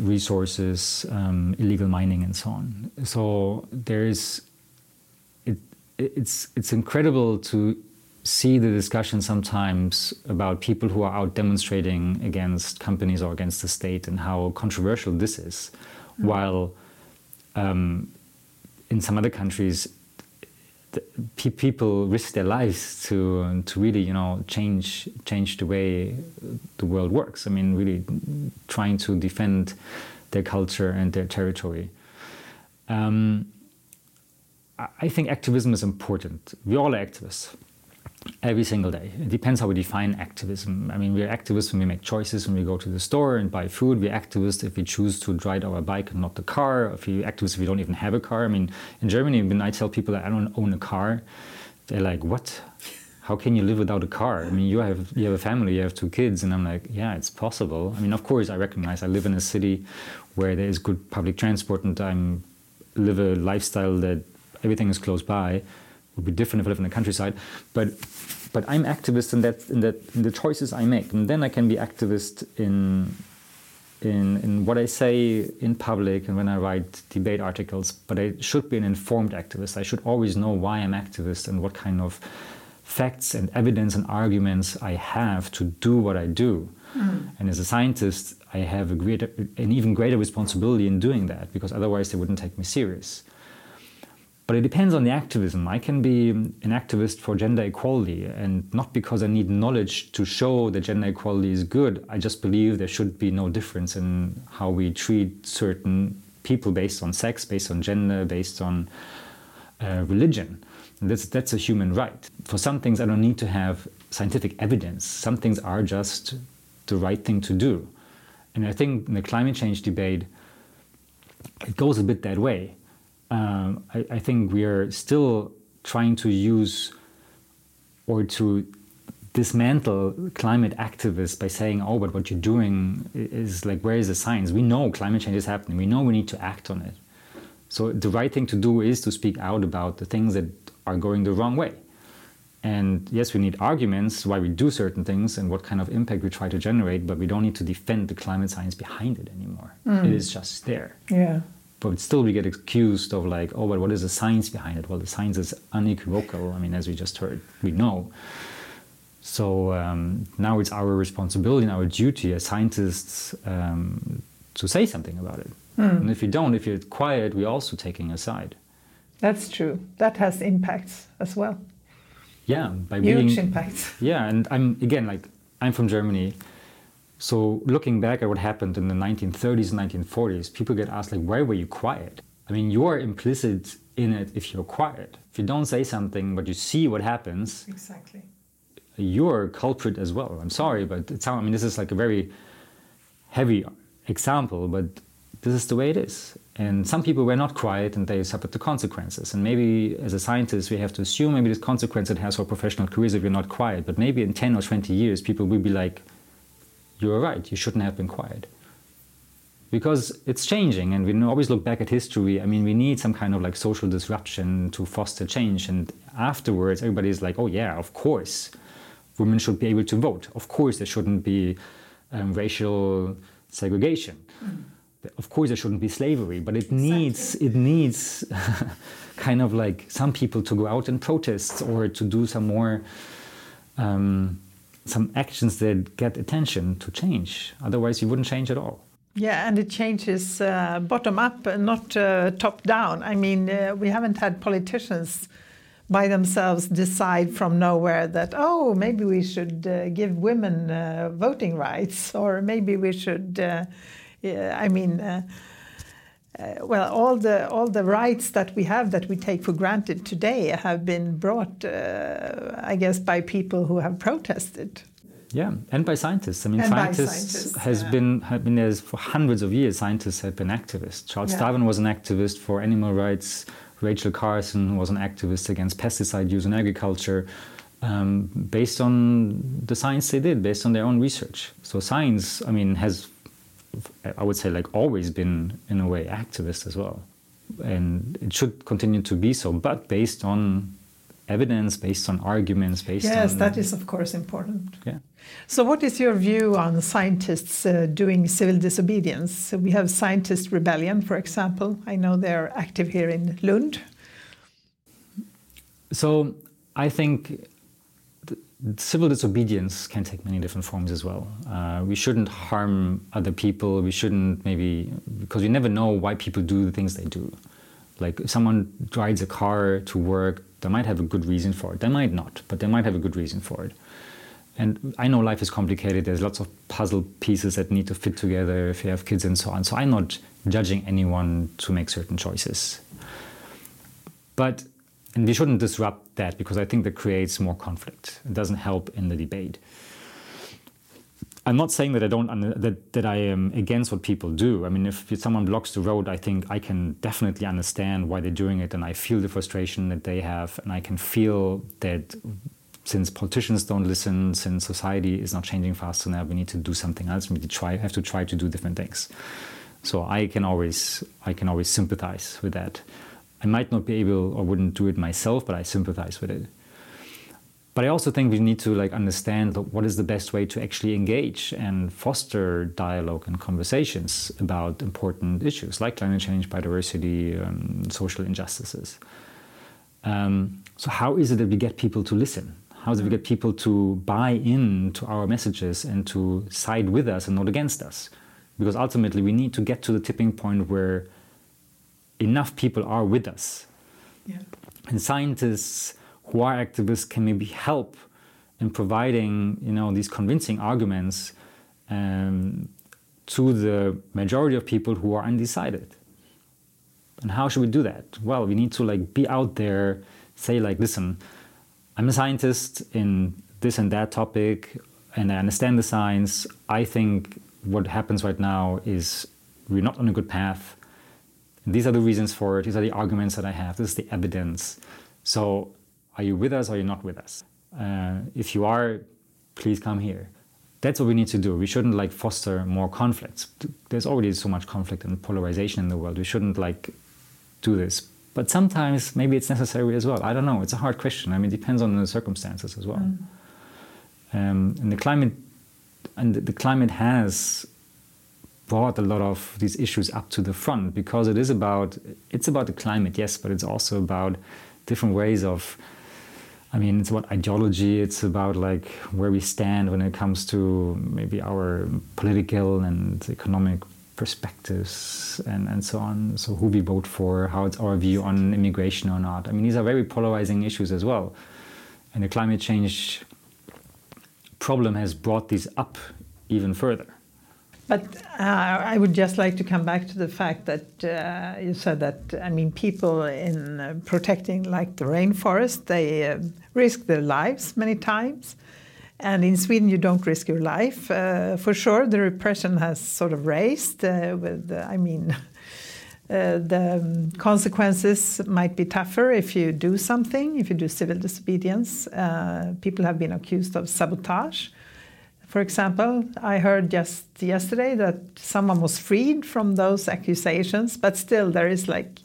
resources, um, illegal mining, and so on. So there is it's it's incredible to see the discussion sometimes about people who are out demonstrating against companies or against the state and how controversial this is, mm. while um, in some other countries pe people risk their lives to to really you know change change the way the world works. I mean, really trying to defend their culture and their territory. Um, I think activism is important. We all are activists every single day. It depends how we define activism. I mean, we're activists when we make choices, when we go to the store and buy food. We're activists if we choose to ride our bike and not the car. If we're activists if we don't even have a car. I mean, in Germany, when I tell people that I don't own a car, they're like, what? how can you live without a car? I mean, you have you have a family, you have two kids, and I'm like, yeah, it's possible. I mean, of course, I recognize I live in a city where there is good public transport, and I'm live a lifestyle that everything is close by. It would be different if I live in the countryside, but but I'm activist in that in that in the choices I make, and then I can be activist in in in what I say in public and when I write debate articles. But I should be an informed activist. I should always know why I'm activist and what kind of facts and evidence and arguments I have to do what I do. Mm. And as a scientist, I have a greater, an even greater responsibility in doing that because otherwise they wouldn't take me serious. But it depends on the activism. I can be an activist for gender equality, and not because I need knowledge to show that gender equality is good. I just believe there should be no difference in how we treat certain people based on sex, based on gender, based on uh, religion. That's, that's a human right. For some things, I don't need to have scientific evidence. Some things are just the right thing to do. And I think in the climate change debate, it goes a bit that way. Um, I, I, think we are still trying to use or to dismantle climate activists by saying, oh, but what you're doing is like, where is the science? We know climate change is happening. We know we need to act on it. So the right thing to do is to speak out about the things that are going the wrong way. And yes, we need arguments why we do certain things and what kind of impact we try to generate, but we don't need to defend the climate science behind it anymore. Mm. It is just there. Yeah. But still, we get accused of like, oh, but what is the science behind it? Well, the science is unequivocal. I mean, as we just heard, we know. So um, now it's our responsibility and our duty as scientists um, to say something about it. Mm. And if you don't, if you're quiet, we're also taking a side. That's true. That has impacts as well. Yeah, by huge being, impacts. Yeah, and I'm again like I'm from Germany, so looking back at what happened in the 1930s and 1940s, people get asked like, "Why were you quiet?" I mean, you are implicit in it if you're quiet. If you don't say something, but you see what happens, exactly, you're a culprit as well. I'm sorry, but it's how I mean. This is like a very heavy example, but this is the way it is. And some people were not quiet and they suffered the consequences. And maybe as a scientist, we have to assume maybe this consequence it has for professional careers if you're not quiet. But maybe in 10 or 20 years, people will be like, you were right, you shouldn't have been quiet. Because it's changing and we always look back at history. I mean, we need some kind of like social disruption to foster change. And afterwards, everybody's like, oh, yeah, of course, women should be able to vote. Of course, there shouldn't be um, racial segregation. Mm of course there shouldn't be slavery but it needs it needs [laughs] kind of like some people to go out and protest or to do some more um, some actions that get attention to change otherwise you wouldn't change at all yeah, and it changes uh, bottom up, and not uh, top down. I mean, uh, we haven't had politicians by themselves decide from nowhere that, oh, maybe we should uh, give women uh, voting rights, or maybe we should uh, I mean, uh, well, all the all the rights that we have that we take for granted today have been brought, uh, I guess, by people who have protested. Yeah, and by scientists. I mean, scientists, scientists, has yeah. been have been there for hundreds of years. Scientists have been activists. Charles yeah. Darwin was an activist for animal rights. Rachel Carson was an activist against pesticide use in agriculture, um, based on the science they did, based on their own research. So science, I mean, has I would say, like always been in a way activist as well, and it should continue to be so, but based on evidence, based on arguments, based yes, on yes, that is of course important. Yeah. So, what is your view on scientists uh, doing civil disobedience? So we have scientist rebellion, for example. I know they're active here in Lund. So, I think civil disobedience can take many different forms as well. Uh, we shouldn't harm other people. We shouldn't maybe because we never know why people do the things they do. Like if someone rides a car to work, they might have a good reason for it. They might not, but they might have a good reason for it. And I know life is complicated. There's lots of puzzle pieces that need to fit together if you have kids and so on. So I'm not judging anyone to make certain choices. But and we shouldn't disrupt that because I think that creates more conflict. It doesn't help in the debate. I'm not saying that I don't that that I am against what people do. I mean, if someone blocks the road, I think I can definitely understand why they're doing it, and I feel the frustration that they have, and I can feel that since politicians don't listen, since society is not changing fast enough, we need to do something else. We need to try, have to try to do different things. So I can always, I can always sympathize with that. I might not be able or wouldn't do it myself, but I sympathize with it. But I also think we need to like understand what is the best way to actually engage and foster dialogue and conversations about important issues like climate change, biodiversity, um, social injustices. Um, so how is it that we get people to listen? How do we get people to buy in to our messages and to side with us and not against us? Because ultimately, we need to get to the tipping point where enough people are with us. Yeah. And scientists who are activists can maybe help in providing you know, these convincing arguments um, to the majority of people who are undecided. And how should we do that? Well, we need to like be out there, say like, listen, I'm a scientist in this and that topic, and I understand the science. I think what happens right now is we're not on a good path. These are the reasons for it. These are the arguments that I have. This is the evidence. So, are you with us or are you not with us? Uh, if you are, please come here. That's what we need to do. We shouldn't like foster more conflicts. There's already so much conflict and polarization in the world. We shouldn't like do this but sometimes maybe it's necessary as well. I don't know. It's a hard question. I mean, it depends on the circumstances as well. Mm. Um, and the climate, and the climate has brought a lot of these issues up to the front because it is about it's about the climate, yes, but it's also about different ways of. I mean, it's about ideology. It's about like where we stand when it comes to maybe our political and economic perspectives and, and so on. So, who we vote for, how it's our view on immigration or not. I mean, these are very polarizing issues as well. And the climate change problem has brought these up even further. But uh, I would just like to come back to the fact that uh, you said that, I mean, people in uh, protecting like the rainforest, they uh, risk their lives many times. And in Sweden, you don't risk your life. Uh, for sure, the repression has sort of raised. Uh, with, I mean, [laughs] the um, consequences might be tougher if you do something, if you do civil disobedience. People have been accused of sabotage. For example, I heard just yesterday that someone was freed from those accusations, but still there is like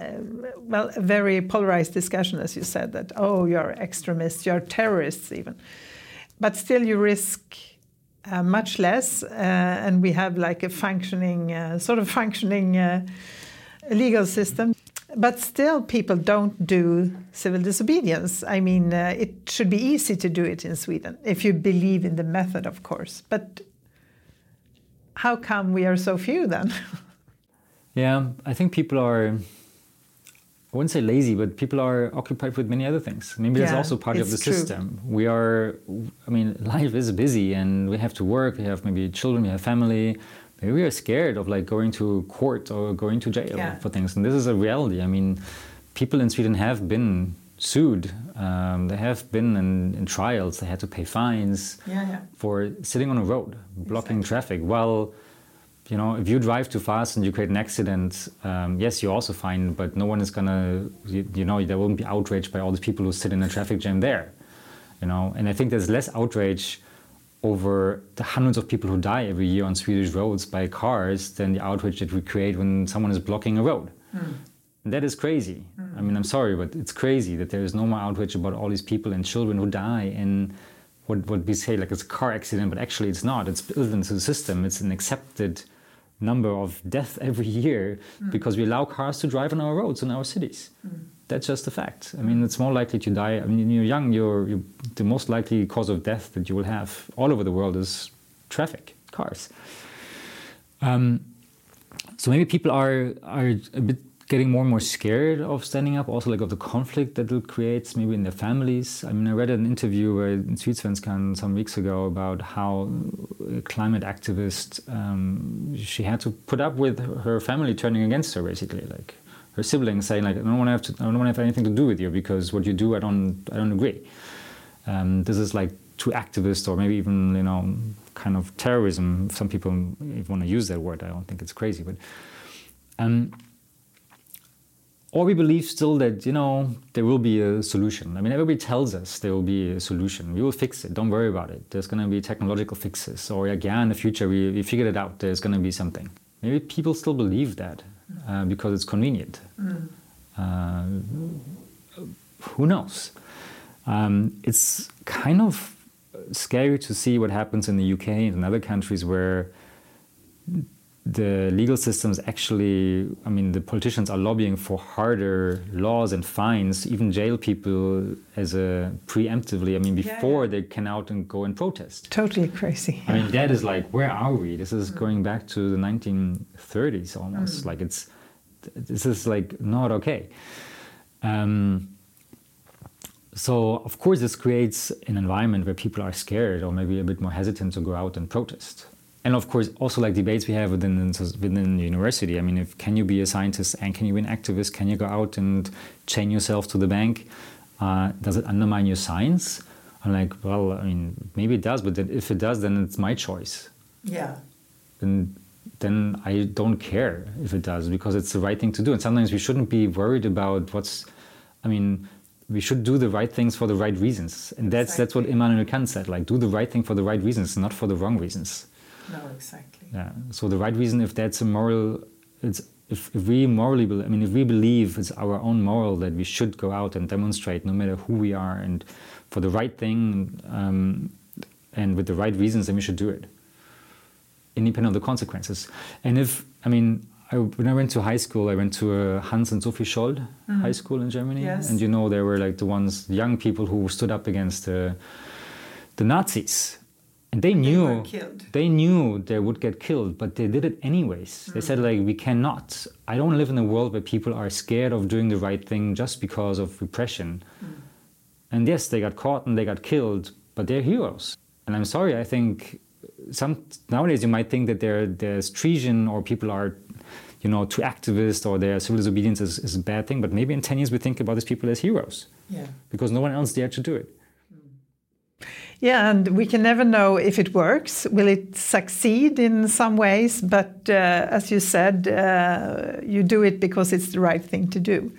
uh, well, a very polarized discussion, as you said, that, oh, you're extremists, you're terrorists, even but still you risk uh, much less, uh, and we have like a functioning, uh, sort of functioning uh, legal system. But still, people don't do civil disobedience. I mean, uh, it should be easy to do it in Sweden if you believe in the method, of course. But how come we are so few then? [laughs] yeah, I think people are I wouldn't say lazy, but people are occupied with many other things. Maybe yeah, that's also part of the true. system. We are, I mean, [laughs] life is busy and we have to work, we have maybe children, we have family. Maybe we are scared of like going to court or going to jail yeah. for things. And this is a reality. I mean, people in Sweden have been sued, um, they have been in, in, trials, they had to pay fines yeah, for sitting on a road, blocking exactly. traffic. Well, you know, if you drive too fast and you create an accident, um, yes, you're also fine, but no one is gonna, you, you, know, there won't be outrage by all the people who sit in a traffic jam there, you know. And I think there's less outrage over the hundreds of people who die every year on Swedish roads by cars than the outrage that we create when someone is blocking a road. Mm. And that is crazy. Mm. I mean, I'm sorry, but it's crazy that there is no more outrage about all these people and children who die in what, what we say like it's a car accident, but actually it's not. It's built into the system. It's an accepted number of deaths [laughs] every year mm. because we allow cars to drive on our roads in our cities. That's just a fact. I mean, it's more likely to die. I mean, when you're young, you're, you're, the most likely cause of death that you will have all over the world is traffic, cars. Um, so maybe people are are a bit getting more and more scared of standing up, also like of the conflict that it creates maybe in their families. I mean, I read an interview in Sydsvenskan some weeks ago about how a climate activist, um, she had to put up with her family turning against her, basically, like her siblings saying like, I don't want to have to, I don't want to have anything to do with you because what you do, I don't, I don't agree. Um, this is like too activist or maybe even, you know, kind of terrorism. Some people want to use that word. I don't think it's crazy, but um, or we believe still that you know there will be a solution. I mean everybody tells us there will be a solution. We will fix it. Don't worry about it. There's going to be technological fixes. Or yeah in the future we, we figured it out. There's going to be something. Maybe people still believe that uh, because it's convenient mm. uh, who knows um, it's kind of scary to see what happens in the uk and in other countries where the legal systems actually, I mean, the politicians are lobbying for harder laws and fines, even jail people as a preemptively. I mean, before yeah, they can out and go and protest. Totally crazy. I mean, that is like, where are we? This is mm. going back to the 1930s almost. Mm. Like it's, this is like not okay. Um, so of course, this creates an environment where people are scared or maybe a bit more hesitant to go out and protest and of course also like debates we have within within the university. I mean if can you be a scientist and can you be an activist? Can you go out and chain yourself to the bank? Uh, does it undermine your science? I'm like well i mean maybe it does but then if it does then it's my choice. Yeah. And then i don't care if it does because it's the right thing to do. And sometimes we shouldn't be worried about what's i mean we should do the right things for the right reasons. And that's exactly. that's what immanuel kant said like do the right thing for the right reasons not for the wrong reasons no, exactly. Yeah. So the right reason, if that's a moral, it's if, if we morally, I mean, if we believe it's our own moral that we should go out and demonstrate, no matter who we are, and for the right thing, um, and with the right reasons, then we should do it, independent of the consequences. And if, I mean, I, when I went to high school, I went to a Hans and Sophie Scholl mm. high school in Germany, yes. and you know, they were like the ones, young people who stood up against the, the Nazis and they knew they, they, knew they would get killed but they did it anyways mm. they said like we cannot i don't live in a world where people are scared of doing the right thing just because of repression mm. and yes they got caught and they got killed but they're heroes and i'm sorry i think some nowadays you might think that there, there's treason or people are you know too activist or their civil disobedience is, is a bad thing but maybe in 10 years we think about these people as heroes yeah. because no one else dared to do it yeah, and we can never know if it works. Will it succeed in some ways? But uh, as you said, uh, you do it because it's the right thing to do,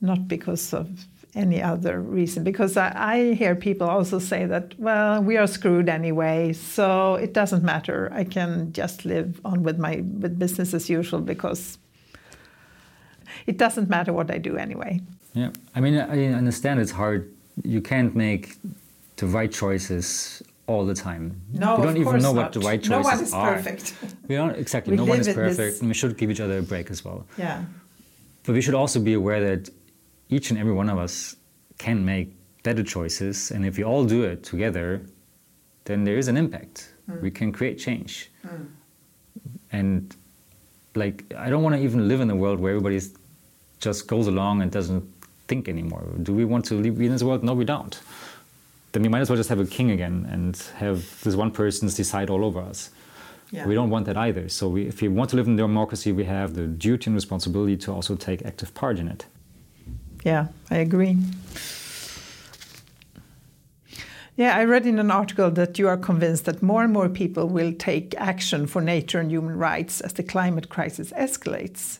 not because of any other reason. Because I, I hear people also say that, well, we are screwed anyway, so it doesn't matter. I can just live on with my with business as usual because it doesn't matter what I do anyway. Yeah, I mean, I understand it's hard. You can't make the right choices all the time. No, we don't even know not. what the right choices are. No one is are. perfect. We don't exactly. We no one is perfect, this... and we should give each other a break as well. Yeah. But we should also be aware that each and every one of us can make better choices, and if we all do it together, then there is an impact. Mm. We can create change. Mm. And like, I don't want to even live in a world where everybody just goes along and doesn't think anymore. Do we want to live in this world? No, we don't then we might as well just have a king again and have this one person decide all over us. Yeah. We don't want that either. So we, if we want to live in democracy, we have the duty and responsibility to also take active part in it. Yeah, I agree. Yeah, I read in an article that you are convinced that more and more people will take action for nature and human rights as the climate crisis escalates.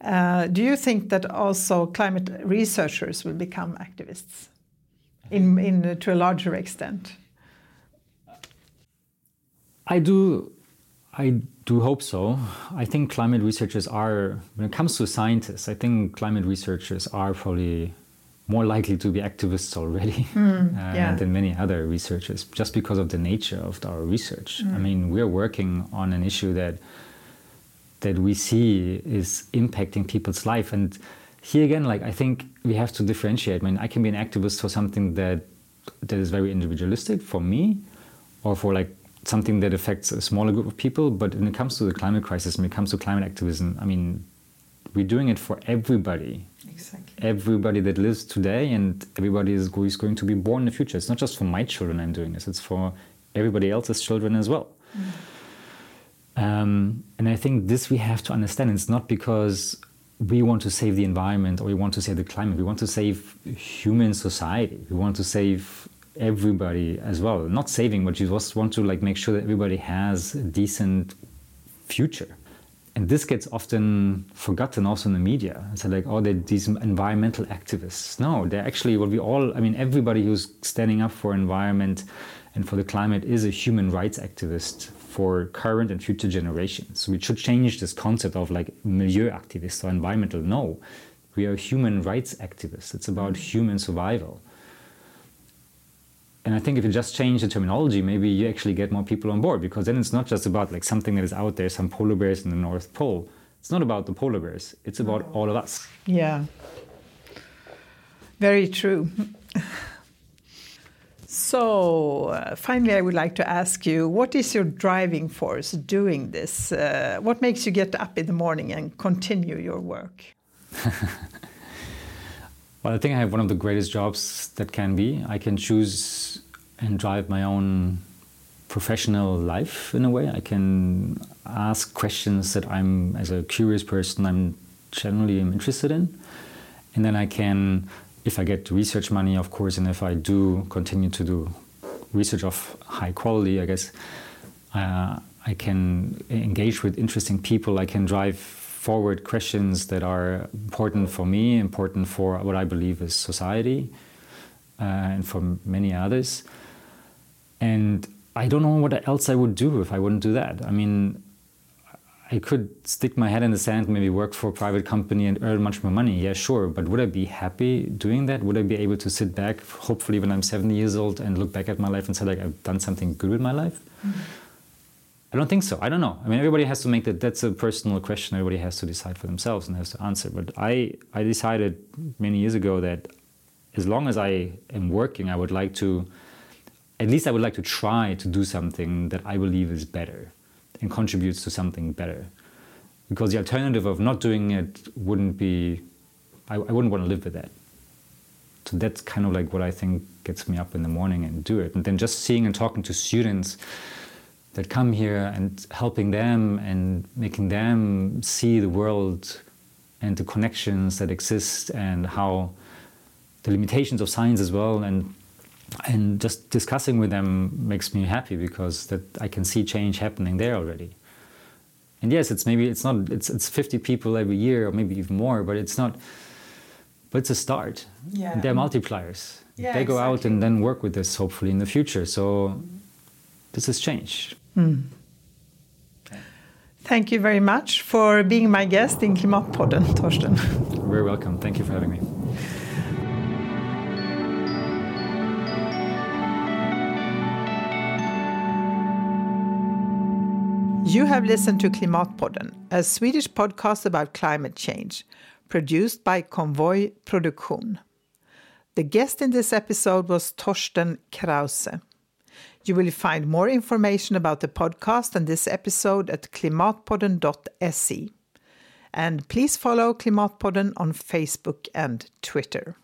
Uh, do you think that also climate researchers will become activists? In, in to a larger extent? I do, I do hope so. I think climate researchers are, when it comes to scientists, I think climate researchers are probably more likely to be activists already mm, [laughs] uh, yeah. than many other researchers, just because of the nature of our research. Mm. I mean, we're working on an issue that that we see is impacting people's life, and here again, like I think we have to differentiate. I mean, I can be an activist for something that that is very individualistic for me, or for like something that affects a smaller group of people. But when it comes to the climate crisis, when it comes to climate activism, I mean, we're doing it for everybody. Exactly. Everybody that lives today and everybody is going to be born in the future. It's not just for my children I'm doing this, it's for everybody else's children as well. Mm. Um, and I think this we have to understand. It's not because we want to save the environment or we want to save the climate. We want to save human society. We want to save everybody as well. Not saving, but you just want to like make sure that everybody has a decent future. and this gets often forgotten also in the media. It's like, oh, they're these environmental activists. No, they're actually what we all, I mean, everybody who's standing up for environment and for the climate is a human rights activist for current and future generations. We should change this concept of like milieu activists or environmental. No, we are human rights activists. It's about mm. human survival. And I think if you just change the terminology, maybe you actually get more people on board because then it's not just about like something that is out there, some polar bears in the North Pole. It's not about the polar bears. It's about all of us. Yeah. Very true. [laughs] So, uh, finally, I would like to ask you what is your driving force doing this? Uh, what makes you get up in the morning and continue your work? [laughs] well, I think I have one of the greatest jobs that can be. I can choose and drive my own professional life in a way. I can ask questions that I'm, as a curious person, I'm generally am interested in, and then I can, if I get research money, of course, and if I do continue to do research of high quality, I guess uh, I can engage with interesting people. I can drive forward questions that are important for me, important for what I believe is society, uh, and for many others. And I don't know what else I would do if I wouldn't do that. I mean, I could stick my head in the sand, maybe work for a private company and earn much more money. Yeah, sure. But would I be happy doing that? Would I be able to sit back, hopefully, when I'm 70 years old and look back at my life and say, like, I've done something good with my life? Mm-hmm. I don't think so. I don't know. I mean, everybody has to make that. That's a personal question. Everybody has to decide for themselves and has to answer. But I, I decided many years ago that as long as I am working, I would like to at least I would like to try to do something that I believe is better and contributes to something better. Because the alternative of not doing it wouldn't be, I, I wouldn't want to live with that. So that's kind of like what I think gets me up in the morning and do it. And then just seeing and talking to students that come here and helping them and making them see the world and the connections that exist and how the limitations of science as well and and just discussing with them makes me happy because that I can see change happening there already. And yes, it's maybe it's not it's it's 50 people every year or maybe even more, but it's not. But it's a start. Yeah. They're multipliers. Yeah, they go exactly. out and then work with this hopefully in the future. So this has changed. Mm. Thank you very much for being my guest in Klimatpodden, Torsten. You're very welcome. Thank you for having me. You have listened to Klimatpodden, a Swedish podcast about climate change, produced by Convoy Produktion. The guest in this episode was Torsten Krause. You will find more information about the podcast and this episode at klimatpodden.se. And please follow Klimatpodden on Facebook and Twitter.